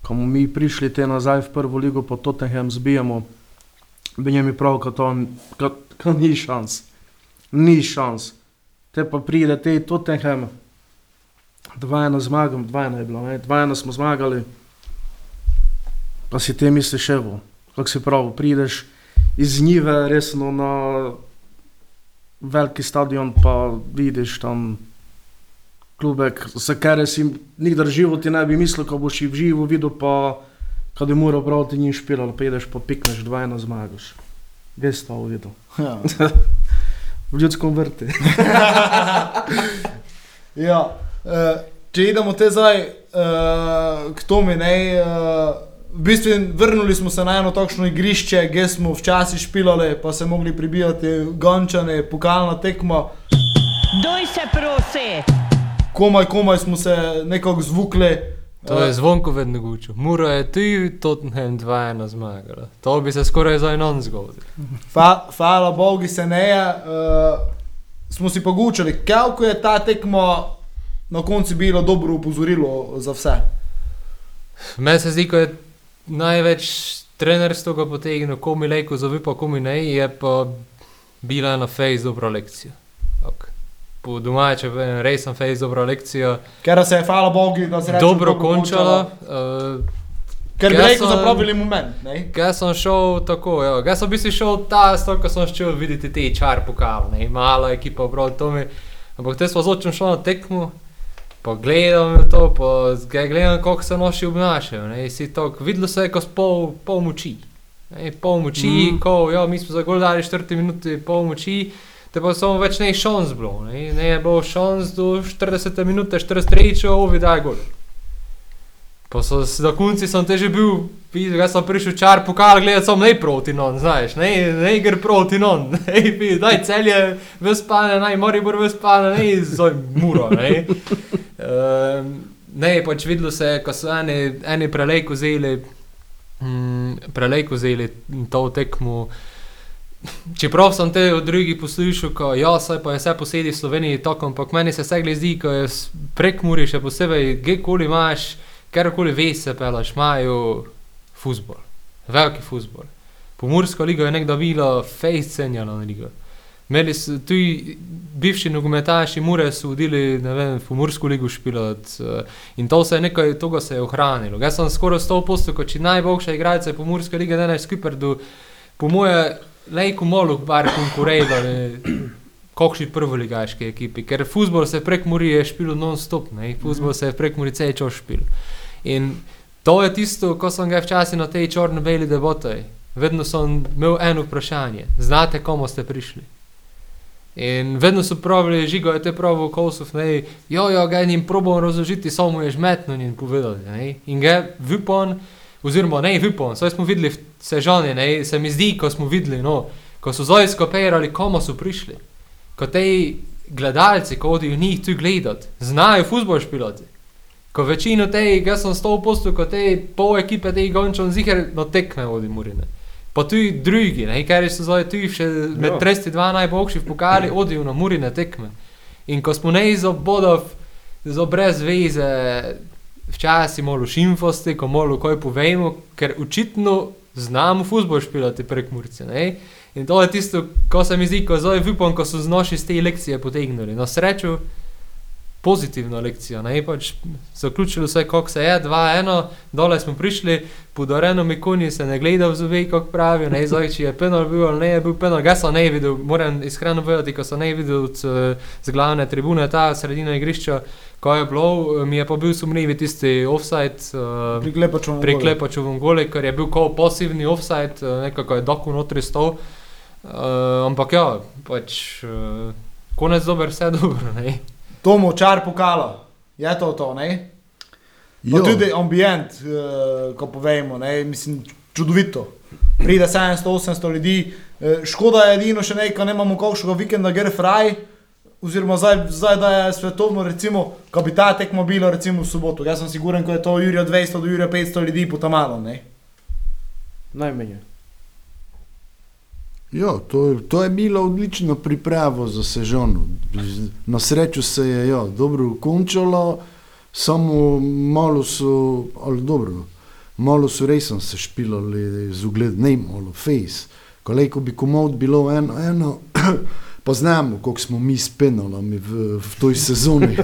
ko bomo mi prišli te nazaj v prvo ligo, pa Tottenham zbijamo, bi njemi prav, da to ka, ka ni šans. Ni šans. Te pa pride te Tottenham, 2-1 zmagam, 2-1 je bilo, ne? 2-1 smo zmagali. Pa si te misliš, evo, kako si prav, prideš iz njive resno na veliki stadion, pa vidiš tam klubek, za kere si nikdar v životu ne bi mislil, ko boš jih v živo videl, pa kad je moral prav ti njim špilal, pa ideš pa pikneš, 2-1 zmagaš. Veš to videl. Ja. <laughs> V ljudskem vrti. <laughs> Ja, uh, če idemo te zdaj uh, k Tomi, ne, uh, v bistvu vrnili smo se na eno takšno igrišče, kjer smo včasih špilali, pa se mogli pribijati gončane, pokalna tekma. Doj se prosi! Komaj, komaj smo se nekako zvukli. To je zvonko vedno gučo. Muro je tu, Tottenham 2-1 zmagala. To bi se skoraj za enon zgodil. Fa, hvala Bogu, se ne je. Uh, smo si pogučali, kako je ta tekma na koncu bilo dobro upozorilo za vse. Meni se zdi, ko je največ trenerstvo ga potegnilo, komi lejko zavi, pa komi ne, je pa bila na fejs dobra lekcija. Ok. Po domače, res sem fejs dobra lekcija. Ker se je, hvala Bogu, da se je Dobro končala. Uh, Ker bi rekel, sem- zapravili moment. Jaz sem šel tako, ja. jaz sem v bistvu šel ta stok, ko sem šel videti te čar pokal, ne, mala ekipa obrod to mi. Ampak te smo zočem šel na tekmo, pa gledam to, pa gledam, kako se noši obnašajo, ne, si to, videlo se je kot pol, pol moči. Ne, pol moči, mm. ko, ja, mi smo za gol dali 4 minute, pol moči, te pa samo več ne šans bilo, ne, ne je bilo šans do 40 minute, 43, ovi daj gol. Pa so s- na konci sem te že bil, videl, jaz sem prišel čar pokal gledati, sem ne proti non, znaš, ne, ne gre proti non, <laughs> ne, vidi, daj celje v spane, naj Moribor v spane, ne, zoj muro, ne. Um, ne, pač videlo se, je, ko so eni, eni prelejko vzeli, mm, prelejko vzeli to tekmo. Čeprav sem te od drugih poslušal, ko ja, pa je vse posedi v Sloveniji tako, ampak meni se vse gledi, ko je prek Muri, še posebej, kjerkoli imaš, kjerkoli veš, se pelaš, imajo futbol, veliki futbol. Pomorska liga je nekdaj bila fejscenjena liga. Imeli so tudi bivši nogometaši, Mure so vodili, ne vem, Pomorsko ligo špilati uh, in to se je nekaj, toga se je ohranilo. Jaz sem skoraj 100% kot najboljša igralca Pomorske lige, ne naj Skiperdu, po moje, lejko molu bar konkurejali kakšni prvoligaški ekipi, ker futbol se prek Muri je špil non-stop, ne, futbol se je prek Muri cel čas špil. In to je tisto, ko sem ga včasih na tej črno-beli deboti. Vedno sem imel eno vprašanje, znate, komu ste prišli? In vedno so pravili, žigo je te pravo kosov, ne, jo, jo, ga jim probam razložiti, samo je žmetno in povedati, ne. In ga vipon, oziroma ne vipon, saj smo videli v Sežani, ne, se mi zdi, ko smo videli, no, ko so zdaj skopirali, komu so prišli. Ko te gledalci, ko odijo njih tu gledati, znajo futbol špilati. Ko večino teh, jaz sem stol postu, ko te pol ekipe teh gončov ziger na tekme odi murine. Pa tudi drugi, ne, ker so zdaj tu še med Ja. 32 najboljših v pokali, odijo na murine tekme. In ko smo ne iz obodov, zelo brez veze, včasih malo šimfosti, ko malo kaj povemo, ker očitno znamo futbol špilati prek Murce. Ne? In to je tisto, ko se mi zdi, ko zdaj upam, ko so z noši iz te lekcije potegnili. Na srečo, pozitivna lekcija. Ne? Pač zaključilo se je, kako se je, 2-1, dole smo prišli, podareno mi konji se ne gleda v zobe, kako pravijo, ne zdaj, če je penal bil ali ne je bil penal. Sem ne videl, moram iskreno povedati, ko sem ne videl od, eh, z glavne tribune, ta sredina igrišča, ko je bilo, mi je pa bil sumljivi tisti offside. Uh, Priklepačemo. priklepačevom gole, ker je bil kot pasivni offside, eh, nekako je doku notri stal. Uh, ampak ja, pač uh, konec dober, vse dobro. Ne? Tomo, čar pokala. Je to to, ne? Pa Jo. tudi ambient, uh, ko povemo, ne? mislim, čudovito. Pride 700-800 ljudi, uh, škoda je edino še nekaj, nemamo kakšnega vikenda, gre fraj. Oziroma, zdaj, zdaj da je svetovno, recimo, ko bi ta tekmo bilo, recimo v soboto. Jaz sem siguren, ko je to Jurija 200 do Jurija 500 ljudi po tamalo, Ja, to, to je bilo odlično pripravo za sezono. Na srečo se je ja, dobro končalo, samo malo so, ali dobro, malo so resno se špilali z ugled, ne malo, face. Koliko bi komod bilo eno, eno <clears throat> poznamo, koliko smo mi s penalami v, v toj sezoni.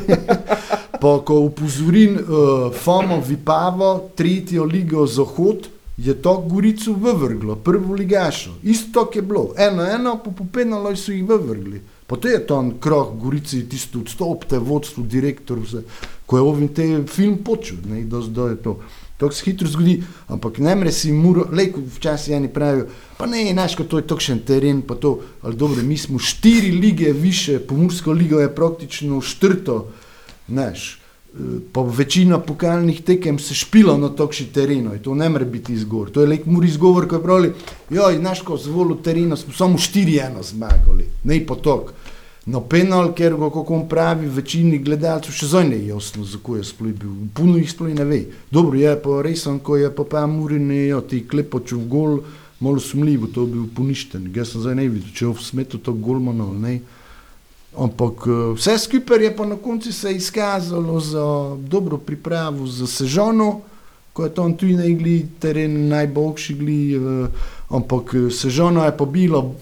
<laughs> Pa ko upozorim uh, Fomo Vipavo, tretjo ligo Zahod, je to Gorico vrglo, prvo ligašo. Isto je bilo, eno, eno, po popenalo so jih vrgli. To je to krok Gorici, tisto odstopte, vodstvo, direktor, vse, ko je ovim te film počel, ne, do, do je to. To se hitro zgodi, ampak ne more si muro, lej, ko včasih eni pravijo, pa ne, znaš, ko to je tokšen teren, pa to, ali dobro, mi smo štiri lige više, Pomursko ligo je praktično štrto, eh, pa večina pokalnih tekem se špila na tokši terenu, to ne more biti izgovor. To je lek mur izgovor, ko je pravili, joj, znaš, ko zvolo terena smo samo štiri eno zmagali, ne pa tok. No, penal, ker ga, kako on pravi, večini gledalcev še zdaj ne je jasno, zakaj je sploh bil. Puno jih sploh ne ve. Dobro, je pa res, ko je pa pa Murin, jo, ti klepoču v gol, malo sumljivo, to je bil poništen. Jaz sem zdaj ne videl, če je v smetu to golmanov, ne. Ampak eh, vse skupaj je pa na koncu se izkazalo za dobro pripravo za sežano, ko je tam tudi najgli teren najboljši gli, eh, ampak eh, sežano je pa bilo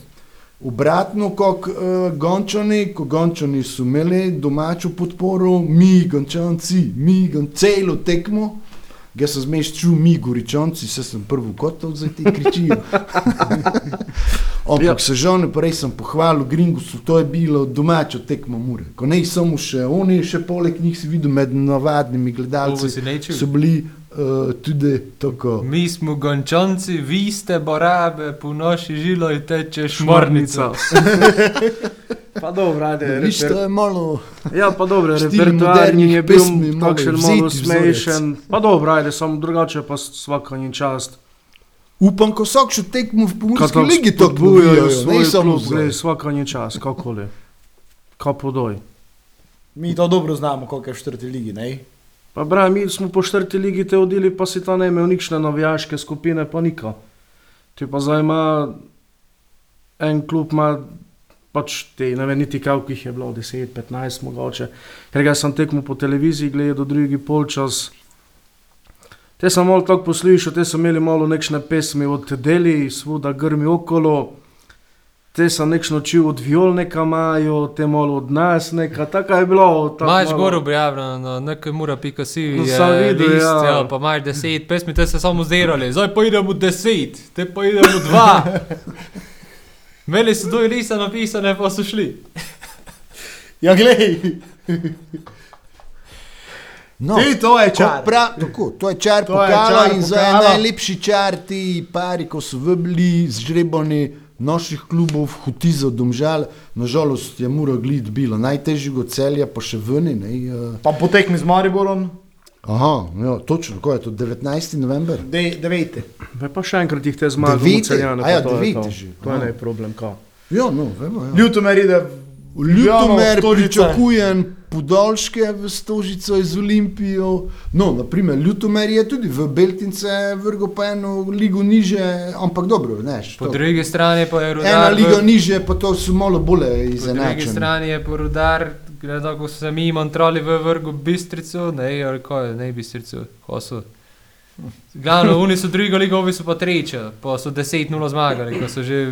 obratno kot Gončani, ko Gončani so imeli domačo podporo, mi, Gončanci, mi, gon, celo tekmo. Jaz sem zmeš čul, mi, Goričanci, se sem prvi kotov, zdaj ti kričijo. <laughs> Ampak ja. se žene, prej sem pohvalil Gringusu, to je bilo domačo tekmo mure. Ko ne samo še oni, še poleg njih si videl med navadnimi gledalci, so bili uh, tudi tako. Mi smo gončanci, vi ste barabe, po naši žiloj teče šmornica. <laughs> Pa dobro, ajde, Viš, to reper... je malo. Ja, pa dobro, repertoarni modernih je bil takšen malo smešen. Pa dobro, ajde, samo drugače pa svaka ni čast. Upam, ko so še tekmo v Pomorski ligi to pobujajo, ne svoj samo zdaj. svaka ni čas, kakoli. Kapodoj. Mi to dobro znamo, koliko je v četrti ligi, ne? Pa bra, mi smo po četrti ligi te odili, pa si ta ne imel nikšne navijaške skupine, pa nika. Ti pa zdaj ima en klub, ima pač te, ne vem, niti jih je bilo, 10, 15 mogoče. Ker ga sem tekmo po televiziji gledal do drugi polčas. Te sem malo tako poslušal, te so imeli malo nekšne pesmi od Deli, svuda grmi okolo. Te sem nekšno čul od violnega imajo, te malo od nas neka, tako je bilo. Imaš malo- gor objavljeno na nekaj mura pika si, No, sem videl, list, ja. ja, pa imaš deset pesmi, te se samo zdirali, zdaj pa idemo deset, te pa idemo dva. <laughs> Imeli so doj lista napisane, pa so šli. Ja, glej, No, ti to je čar. Pra, tako, to je čar To je pokala čar in za pokala. najlepši čar ti pari, ko so v bili zžrebani naših klubov, Hutiza, Domžal, nažalost je Mura glid bilo najtežje od celja, pa še veni. Ne, uh, Pa potekmi z Mariborom, aha, ja, točno, ko je to 19. november? de, devete. Ve pa še enkrat jih te Devete? celjane, A ja, pa to je devete to. že. To je ne problem, kao. Ja, no, vemo. Ja. Ljutomer ide Ljutomer pričakujem podaljške v Stožico z Olimpijo. No, naprimer, Ljutomer je tudi v Beltince vrgo pa eno ligo niže, ampak dobro, neš. Po drugi strani pa je Ena rudar. v- liga niže, pa to so malo bolje Po drugi strani je rudar, gledal, ko so se mi montrali v vrgu Bistrico, ne, ali kaj je, ne Bistrico, ko so. Glavno, oni so druga liga, ovi so pa treča, pa so 10-0 zmagali, ko so že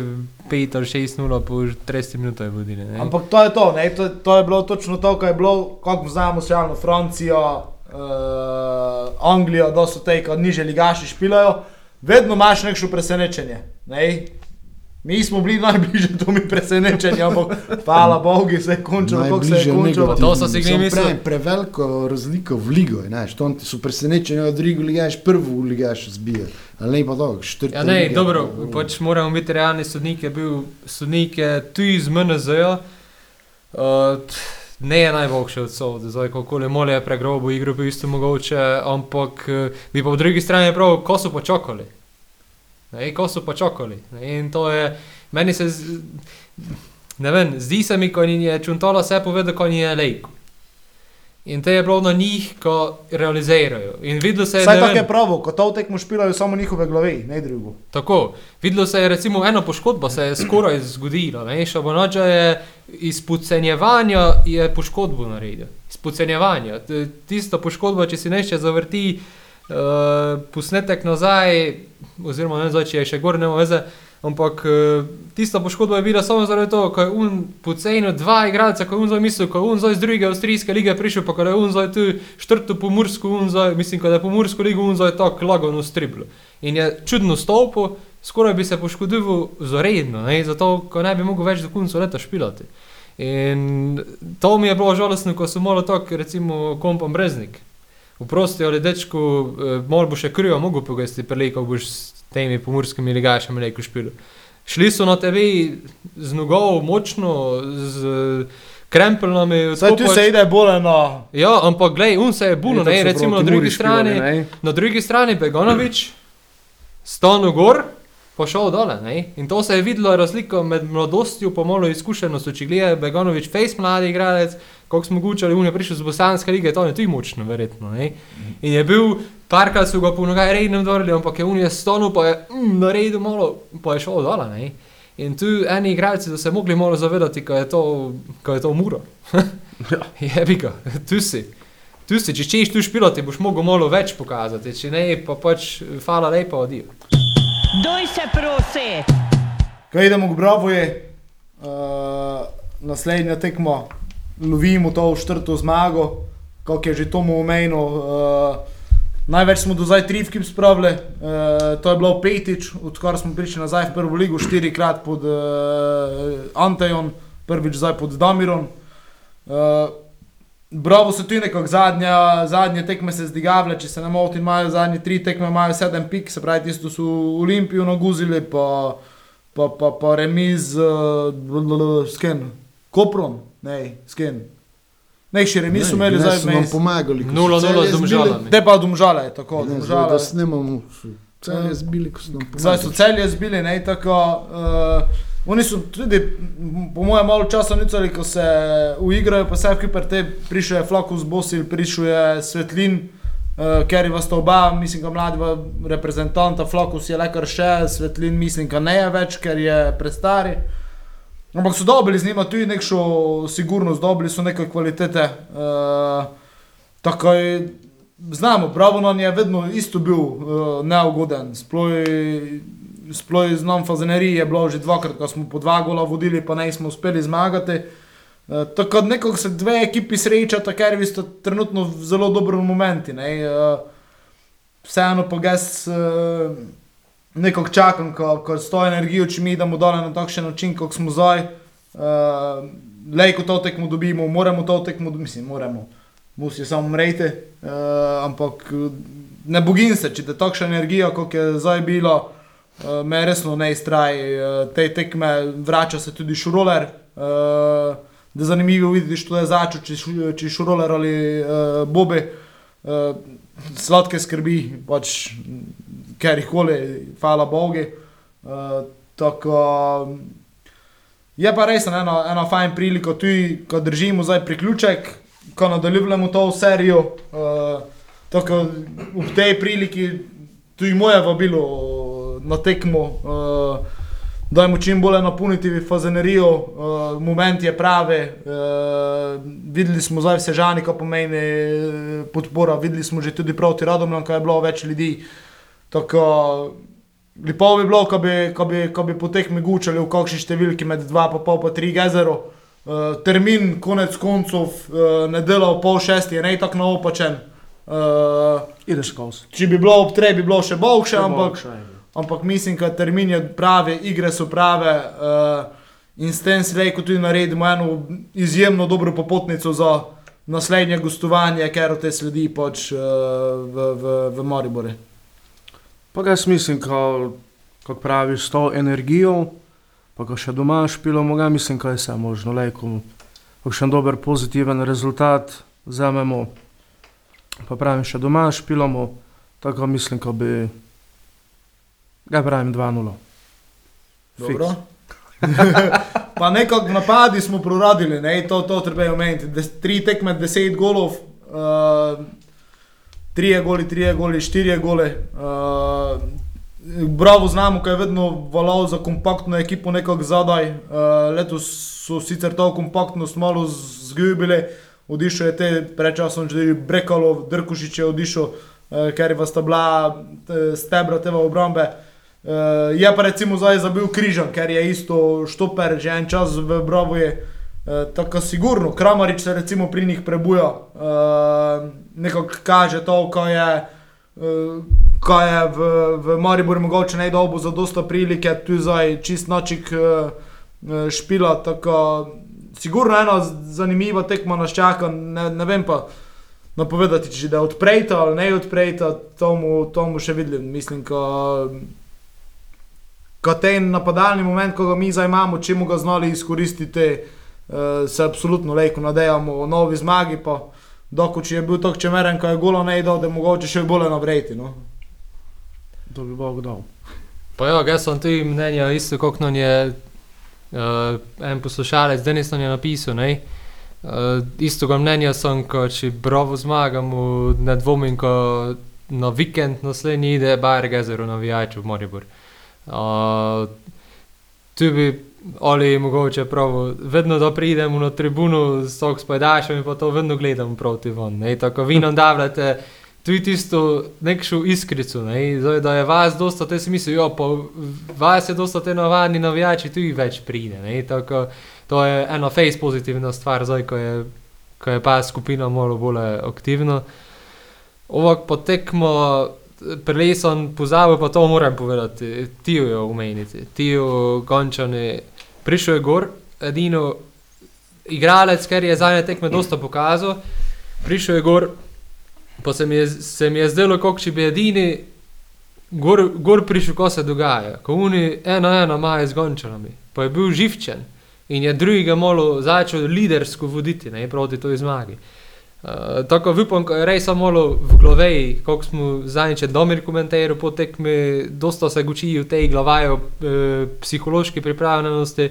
5 ali 6-0 po 30 minutah vodili. ne. Ampak to je to, ne? To, to je bilo točno to, kar je bilo, kako znamo socialno Francijo, uh, Anglijo, da so te, kot niže ligaši špilajo, vedno imaš nekšno presenečenje. Ne? Mi smo bili najbližje to mi presenečenje, ampak hvala Bogu, se je končalo, kako se je končalo. To so si mislili. pravim, Preveliko razliko v ligo, znaš, to so presenečenje, da drugo ligaš, prvo ligaš zbija. Ali ne pa to, četrta Ja, ne, liga. dobro, pač moramo biti realni sodnik, je bil sodnik tu iz MNZ-ja. Uh, ne je najboljši od sod, zdaj kako le mole je pregrobo igro, bi isto mogoče, ampak eh, bi pa po drugi strani prav, ko so počakali. Ne, ko so počakali. Ne, in to je, meni se, z, ne vem, zdi se mi, ko je Čuntala vse povedal, ko je lejko. In te je bilo na njih, ko realizirajo. In videlo se je, Saj tako je pravo, ko to tekmo špilajo samo njihove glave, ne drugo. Tako, videlo se je recimo eno poškodbo, se je skoraj zgodilo. ne, Šabonoča je iz podcenjevanja je poškodbo naredil. Iz podcenjevanja. T- Tisto poškodbo, če si nešče zavrti uh, posnetek nazaj, oziroma ne vem, če je še gor, ne veze, Ampak eh, tista poškodba je bila samo zaradi toho, ko je un pocenil dva igralca, ko je un zdaj mislil, ko je un iz druge avstrijske lige prišel, pa ko je un zdaj tu štrtu po Mursko, un zdaj, mislim, ko je po Mursko ligo un zdaj tako lagano striblo. In je čudno stopil, skoraj bi se poškodoval zaredno, ne, zato, ko ne bi mogel več do konca leta špilati. In to mi je bilo žalostno, ko sem malo tako, recimo, kompom breznik. Vprosti, ali dečku, eh, malo bo še krivo, mogo pogesti prelej, ko boš s temi pomorskimi ligašami neko špil. Šli so na TV z nogov, močno, z krempelnami. Zdaj tu se ide bolj na... Ja, ampak glej, un se je buno, ne, recimo na drugi strani, na drugi strani Begonovič, stano gor, pa šel dole, ne. In to se je videlo razliko med mladostjo, pa malo izkušenostjo, če gledajo Begonovič, face mladi igralec, koliko smo gučali, un je prišel z bosanske lige, to je tudi močno, verjetno, ne. In je bil, parkrat so ga po nogaj rednem dorili, ampak je un je stonu, pa je mm, naredil malo, pa je šel dole, ne. In tu eni igralci so se mogli malo zavedati, ko je to, ko je to muro. <laughs> Jebi ga, tu si. Tu si, če češ tu špilati, boš mogel malo več pokazati, če ne, pa pač fala lepa odijo. Doj se prosi. Ko idemo k Bravoje, uh, naslednja tekmo, lovimo to štrto zmago, kot je že Tomo omenil. Uh, največ smo do zdaj tri vkip spravili, uh, to je bilo petič, odkar smo prišli nazaj v prvo ligo, štirikrat pod uh, Antejon, prvič zdaj pod Damirom. Uh, Bravo so tu nekako zadnja, zadnje tekme se zdigavale, če se ne motim, imajo zadnje tri tekme, imajo sedem pik, se pravi, tisto so Olimpijo naguzili, pa, pa, pa, pa remiz uh, s Ken, Koprom, ne, s Ken. Ne, še remiz so imeli zdaj smo nam vmes. pomagali. 0-0 Celje z. Domžalami. Te pa domžale, tako, Ne, zdaj, domžale. da snemamo, so celje zbili, ko so nam Zdaj so celje zbili, ne, tako. Uh, oni so tudi, po mojem, malo časa nicali, ko se uigrajo, pa se Kiper te prišel je Flakus Bosil, prišel je Svetlin, uh, ker je vas to oba, mislim, da mladi reprezentanta, Flakus je le kar še, Svetlin mislim, da ne je več, ker je prestari. Ampak so dobili z njima tudi neko sigurnost, dobili so neke kvalitete. Uh, tako je, znamo, Bravonon je vedno isto bil uh, neugoden. Sploh z nam fazenerij je bilo že dvakrat, ko smo po dva gola vodili, pa nismo uspeli zmagati. Uh, tako da nekako se dve ekipi srečata, ker vi ste trenutno v zelo dobrem momentu. Uh, vseeno pa jaz uh, nekako čakam, ko, ko s to energijo, če mi idemo dol na takšen način, kot smo zdaj. Uh, Lej, ko to tekmo dobimo, moramo to tekmo mislim, moramo. Musi samo umreti, uh, ampak ne bogim se, če te takšna energija, kot je zdaj bilo, uh, me resno ne iztraji. Uh, te tekme vrača se tudi šuroler. Uh, da je zanimivo videti, što je začel, če, če šuroler ali uh, bobe. Uh, sladke skrbi, pač, jih koli, hvala Bogu. Uh, je pa res ena, ena fajn prilika, tudi ko držimo zdaj priključek, ko nadaljujemo to serijo. Uh, tako v tej priliki tudi moje vabilo na tekmo. Uh, Dajmo čim bolje napolniti fazenerijo, uh, moment je pravi. Uh, videli smo zdaj vse žani, ko pomeni eh, podpora, videli smo že tudi proti Radomljam, ko je bilo več ljudi. Tako, lepo bi bilo, ko bi, ko bi, ko bi po teh megučali v kakšni številki med 2,5 pa 3 gezero. Uh, termin, konec koncev, uh, nedelja ob pol šesti je ne tako naopačen. Uh, Ideš skozi. če bi bilo ob treh, bi bilo še boljše, ampak Še ampak mislim, da termin je pravi, igre so prave uh, in s tem si rekel tudi naredimo eno izjemno dobro popotnico za naslednje gostovanje, ker te sledi pač uh, v, v, v Mariboru. Pa jaz mislim, ko, praviš, s to energijo, pa ko še doma špilamo, ga mislim, da je vse možno. Ko še en dober pozitiven rezultat vzamemo, pa pravim, še doma špilamo, tako mislim, ko bi, ga pravim 2-0. Dobro. <laughs> pa nekako napadi smo proradili, ne? to, to treba omeniti. Des, tri tekme, deset golov, uh, trije goli, trije goli, štirje gole. Uh, bravo znamo, kaj je vedno valal za kompaktno ekipo nekako zadaj. Uh, letos so sicer to kompaktnost malo zgubili, odišel je te prečasno že Brekalov, Drkušič je odišel, uh, ker je vas ta bila eh, stebra tega obrambe. Uh, je pa recimo zdaj zabil križan, ker je isto štoper že en čas v Bravo je. Uh, tako sigurno, Kramarič se recimo pri njih prebuja, uh, nekako kaže to, ko je, uh, ko je v, v Mariboru mogoče dobu za dosta prilike, tu zdaj čist nočik uh, uh, špila, tako sigurno ena zanimiva tekma nas čaka, ne, ne vem pa napovedati, če da odprejta ali ne odprejta, tomu, tomu še vidim, mislim, ko ko ten napadalni moment, ko ga mi zdaj imamo, če mu ga znali izkoristiti, uh, se absolutno lejko nadejamo o novi zmagi. Pa, Doko, če je bil tako čemeren, ko je golo ne idel, da je mogoče še bolje navreti. No. To bi Bog dal. Pa ja, jaz sem tudi mnenja, isto kot nam je uh, en poslušalec, danes nam je napisal. Ne? Uh, isto ga mnenja sem, ko če bravo zmagamo, ne dvomim, ko na vikend naslednji ide Bayer Gezer v navijaču v Moribor. Uh, tu bi ali mogoče prav, vedno da pridemo na tribuno s tok spajdašem in pa to vedno gledamo proti von. Ne? Tako vi nam davljate tudi tisto nekšo iskrico, ne? Zdaj, da je vas dosta, te si mislijo, jo, pa vas je dosta te navadni navijači, tudi več pride. Ne? Tako, to je ena face pozitivna stvar, zdaj, ko je, ko je pa skupina malo bolj aktivna. Ovak potekmo, prej sem pozabil, pa to moram povedati, Tio je omeniti. Tio Gončani, prišel je gor, edino igralec, ker je zadnje tekme dosta pokazal, prišel je gor, pa se mi je, se mi je zdelo, kot če bi edini gor, gor prišel, ko se dogaja. Ko oni ena ena imajo z Gončanami, pa je bil živčen in je drugega malo začel lidersko voditi ne, proti toj zmagi. Uh, tako upam, res samo malo v glavi, kot smo zadnjič domir komentirali po tekmi, dosta se gučijo v tej glavajo e, psihološki pripravljenosti.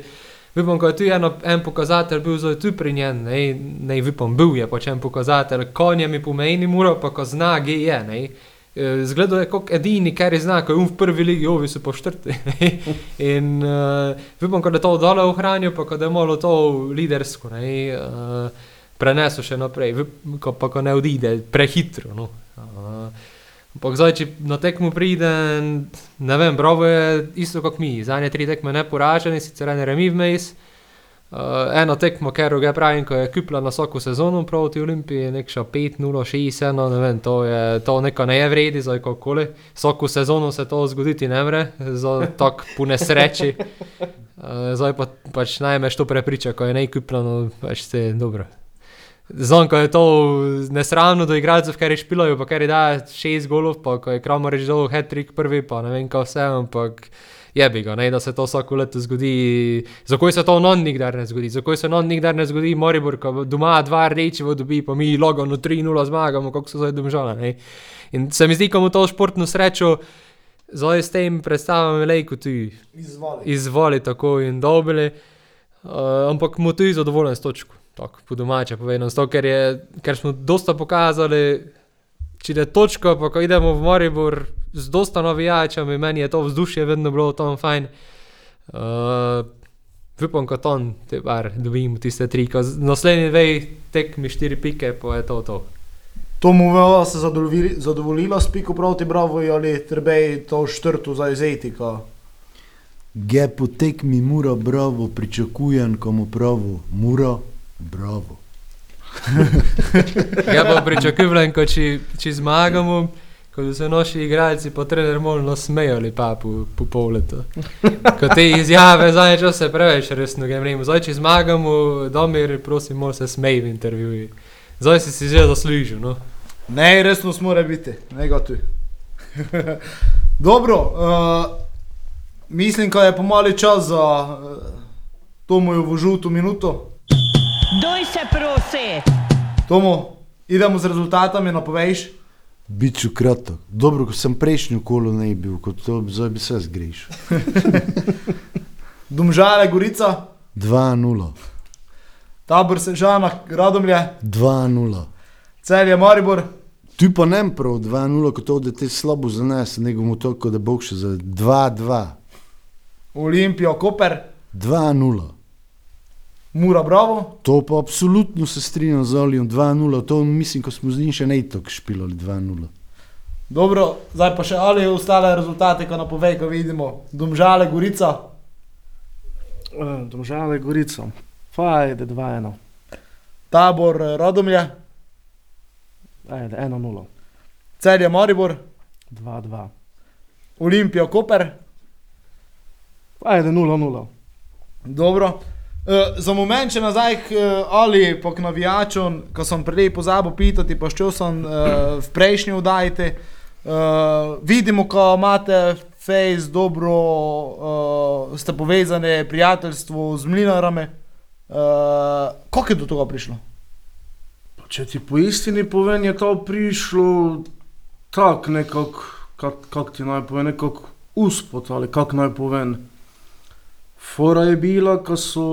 Upam, ko je tu eno, en pokazatelj bil zdaj tu pri njem, ne, ne upam, bil je pač en pokazatelj, konje mi pomeni muro, pa ko zna, ge je, ne. E, Zgledal je kot edini, kar je znak, ko je um v prvi ligi, ovi so poštrti. <laughs> In uh, upam, da to dole ohranil, pa da je malo to lidersko, ne. Uh, prenesel še naprej, ko pa ko ne odide prehitro. No. Uh, Ampak zdaj, če na tekmo pride, ne vem, Bravo je isto kot mi, zadnje tri tekme neporažene, sicer ene remi vmes. Uh, eno tekmo, ker ga pravim, ko je kupila na vsako sezono proti Olimpiji, nekša 5, 0, 6, 1, ne vem, to je to neko ne je vredi, zdaj kakoli. Vsako sezono se to zgoditi ne more, za tako po nesreči. Uh, zdaj pa pač najmeš to prepriča, ko je nekupljeno, pač se dobro. Znam, ko je to nesramno do igralcev, ker je špilajo, pa ker je da šest golov, pa ko je Kramar reč dol hat-trick prvi, pa ne vem kaj vse, ampak je bi ga, ne, da se to vsako leto zgodi. Zakaj se to non nikdar ne zgodi? Zakaj se non nikdar ne zgodi, Moribor, ko doma dva reči dobi, pa mi logano 3-0 zmagamo, kako so zdaj domžala, ne. In se mi zdi, ko mu to športno srečo, zdaj s tem predstavljam lejko tudi Izvoli. izvoli tako in dobili, uh, ampak mu tudi zadovoljen s točko. Tako, po domače povedano, zato, ker, je, ker smo dosta pokazali, če je točka, pa ko idemo v Moribor z dosta navijačami, meni je to vzdušje vedno bilo tam fajn. Uh, Upam, kot on, te bar, dobimo tiste tri, ko naslednji dve tekmi štiri pike, pa je to to. To mu je se zadovoljilo, zadovoljilo s piko proti Bravo ali trebej to štrtu za izetika. Ge po tekmi mura, bravo, pričakujem, komu pravu, mura, bravo. <laughs> Ja, pa pričakujem, ko če, če zmagamo, ko so se naši igralci po trener molno smejali pa po, po pol leta. Ko te izjave zadnje čase preveč resno gremo. Zdaj, če zmagamo, domir, prosim, mora se smej v intervjuji. Zdaj si si že zaslužil, no. Ne, resno mora biti, ne ga tu. <laughs> Dobro, uh, mislim, da je pomali čas za uh, Tomo v žuto minuto. Se prosi. Tomo, idemo z rezultatami, napoveš. Biču kratek. Dobro, ko sem prejšnjo kolo ne bil, kot to zdaj bi se zgrešil. <laughs> Domžale, Gorica, 2-0, tabor Sežana, Radomlje, 2-0. Celje, Maribor, Tu pa ne prav 2-0, kot to, da te slabo zanese, nego mu to, kot da bo še za 2-2. Olimpijo, Koper, 2-0. Mura, Bravo, To pa absolutno se strinjam z Olijem, 2-0, to mislim, ko smo z njim še ne tako špilali 2-0. Dobro, zdaj pa še ali ostale rezultate, ko napovej, ko vidimo. Domžale, Gorica, Eh, Domžale, Gorico. Fajde, 2-1. tabor, eh, Radomlje, Ajde, 1-0. Celje, Maribor, 2-2. Olimpija, Koper. Ajde, 0-0. Dobro. Uh, za moment, če nazaj, uh, ali pa k navijačom, ko sem prej pozabil pitati, pa šel sem uh, v prejšnji oddajti. Uh, vidimo, ko imate face, dobro, uh, ste povezani, prijateljstvo z mlinarami. Uh, kako je do tega prišlo? Če ti po istini povem, je to prišlo tako nekako, kak, kak ti naj povem, nekako uspod ali kako naj povem. Fora je bila, ko so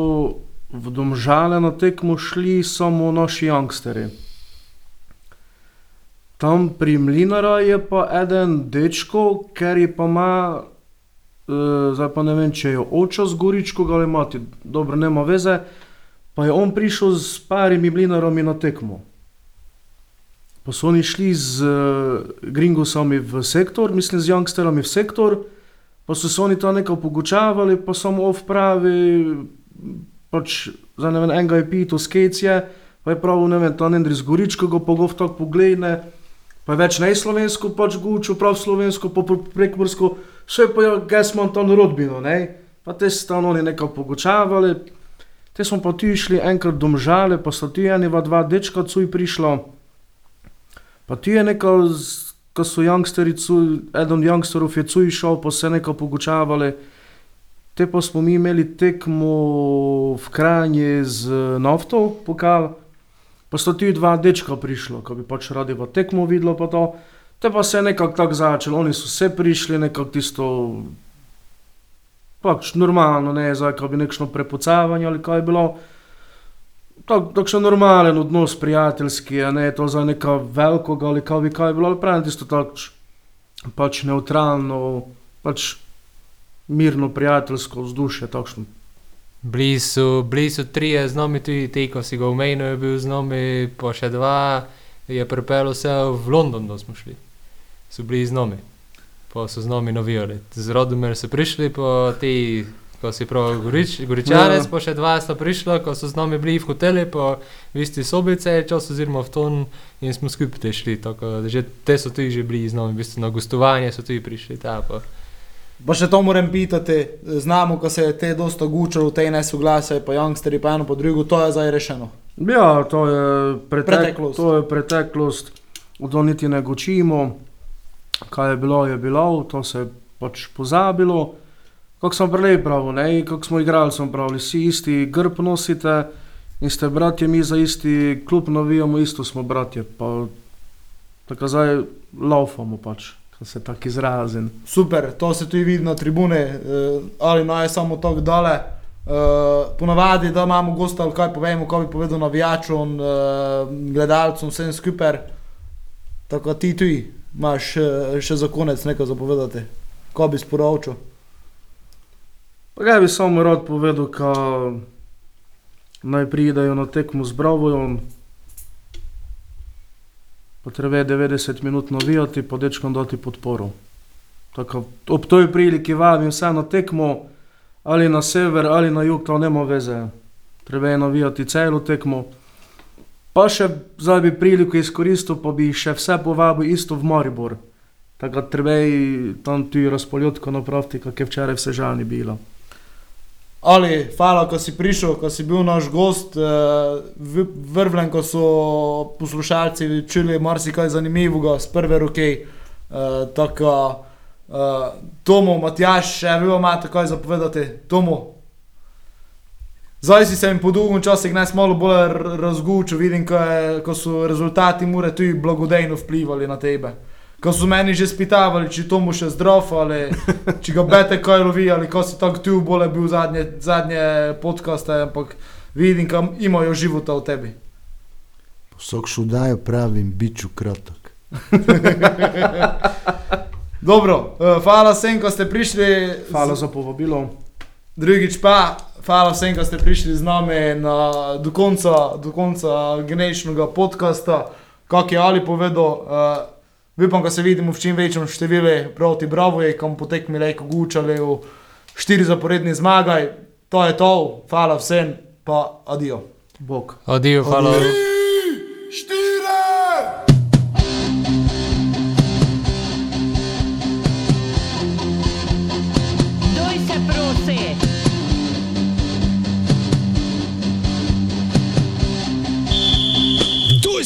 v domžale na tekmo šli samo naši youngsteri. Tam pri Mlinara je pa eden dečko, ker je pa ima, uh, zdaj pa ne vem, če je oče z Goričko ali mati, dobro, nema veze, pa je on prišel s parimi Mlinarami na tekmo. Pa so oni šli z uh, Gringosami v sektor, mislim z youngsterami v sektor, pa so se oni tam nekaj pogučavali, pa samo off pravi, pač za ne vem, enega je pito skecije, pa je prav, ne vem, ta Nendri z Goričko ga pa gov tako pogledne, pa je več ne slovensko pač gučil, prav slovensko, pa prekmorsko, še pa je Gesman tam rodbino, ne, pa te so tam oni nekaj pogučavali, te smo pa tu išli enkrat domžale, pa so tu eni dva dečka cuj prišla, pa tu je nekaj, z- ko so youngsteri, cuj, eden od youngsterov je cuj šel, pa se nekaj pogučavali, te pa smo mi imeli tekmo v Kranji z nafto, pokal, pa sta ti dva dečka prišla, ko bi pač radi v tekmo videlo pa to. Te pa se je nekako tako začelo, oni so se prišli, nekako tisto, pač normalno, ne zdaj, ko bi nekšno prepucavanje ali kaj je bilo. Tak, takšen normalen odnos, prijateljski, ne to za neka velikega ali kaj kaj je bilo, ali pravim tisto takč, pač neutralno, pač mirno, prijateljsko vzdušje, takšno. Bili so, bili so trije z nami, tudi ti, ko si ga omenil, je bil z nami, pa še dva je pripeljal se v London, da smo šli. So bili z nami, pa so z nami navijali. Z Rodomer so prišli, pa ti, ko si prav gorič, goričanec, Ja. pa še dva sta prišla, ko so z nami bili v hotelu, pa v isti sobice, čas oziroma v ton in smo skupaj te šli. Tako, da že, te so tudi že bili z nami, v bistvu na gostovanje so tudi prišli. Ta, pa. Pa še to moram pitati, znamo, ko se je te dosta gučalo, te nesoglasje, pa youngsteri, pa eno po drugo, to je zdaj rešeno. Ja, to je pretek, Preteklost. To je preteklost, to niti ne gočimo. Kaj je bilo, je bilo, to se je pač pozabilo. Kako sem prej pravil, ne, kako smo igrali, smo pravili, vsi isti grb nosite in ste bratje, mi za isti klub navijamo, isto smo bratje. Pa tako zdaj laufamo pač, se tako izrazim. Super, to se tudi vidi na tribune, eh, ali naj samo tako dale. Uh, ponavadi, da imamo gosta ali kaj povemo, ko bi povedal navijačom, uh, gledalcem, vsem skupaj. Tako ti tudi imaš uh, še za konec nekaj zapovedati, ko bi sporočil. Pa kaj bi samo rad povedal, ka naj pridejo na tekmo z Bravojem. Potrebe 90 minut navijati, pa dečkom dati podporo. Tako, ob toj priliki vabim vse na tekmo, ali na sever, ali na jug, to nema veze. Treba je navijati celo tekmo. Pa še zdaj bi priliko izkoristil, pa bi še vse povabil isto v Maribor. Tako da treba je tam tudi razpoljotko napraviti, kak je včeraj vse žalni bilo. Ali, hvala, ko si prišel, ko si bil naš gost, uh, vrvlen, ko so poslušalci čuli marsikaj zanimivega z prve roke. Uh, tako, uh, Tomo, Matjaš, še vi imate kaj zapovedati, Tomo. Zdaj si se jim po dolgem času nas malo bolj razgučil, vidim, ko, je, ko so rezultati mure tudi blagodejno vplivali na tebe. Ko so meni že spitavali, če to mu še zdrav ali če ga bete kaj lovi ali ko si tako tu bolje bil zadnje, zadnje podcaste, ampak vidim, kam imajo života v tebi. Vsak šudajo pravim, biču kratek. <laughs> Dobro, eh, hvala vsem, ko ste prišli. Hvala za povabilo. Drugič pa, hvala vsem, ko ste prišli z nami na, do konca, do konca generičnega podcasta. Kak je Ali povedal, uh, Upam, da se vidimo v čim večjem številu proti Bravoju, kam potekmi lejko gučali v štiri zaporedni zmagaj. To je to, hvala vsem, pa adijo. Bog. Adijo, hvala. Štiri!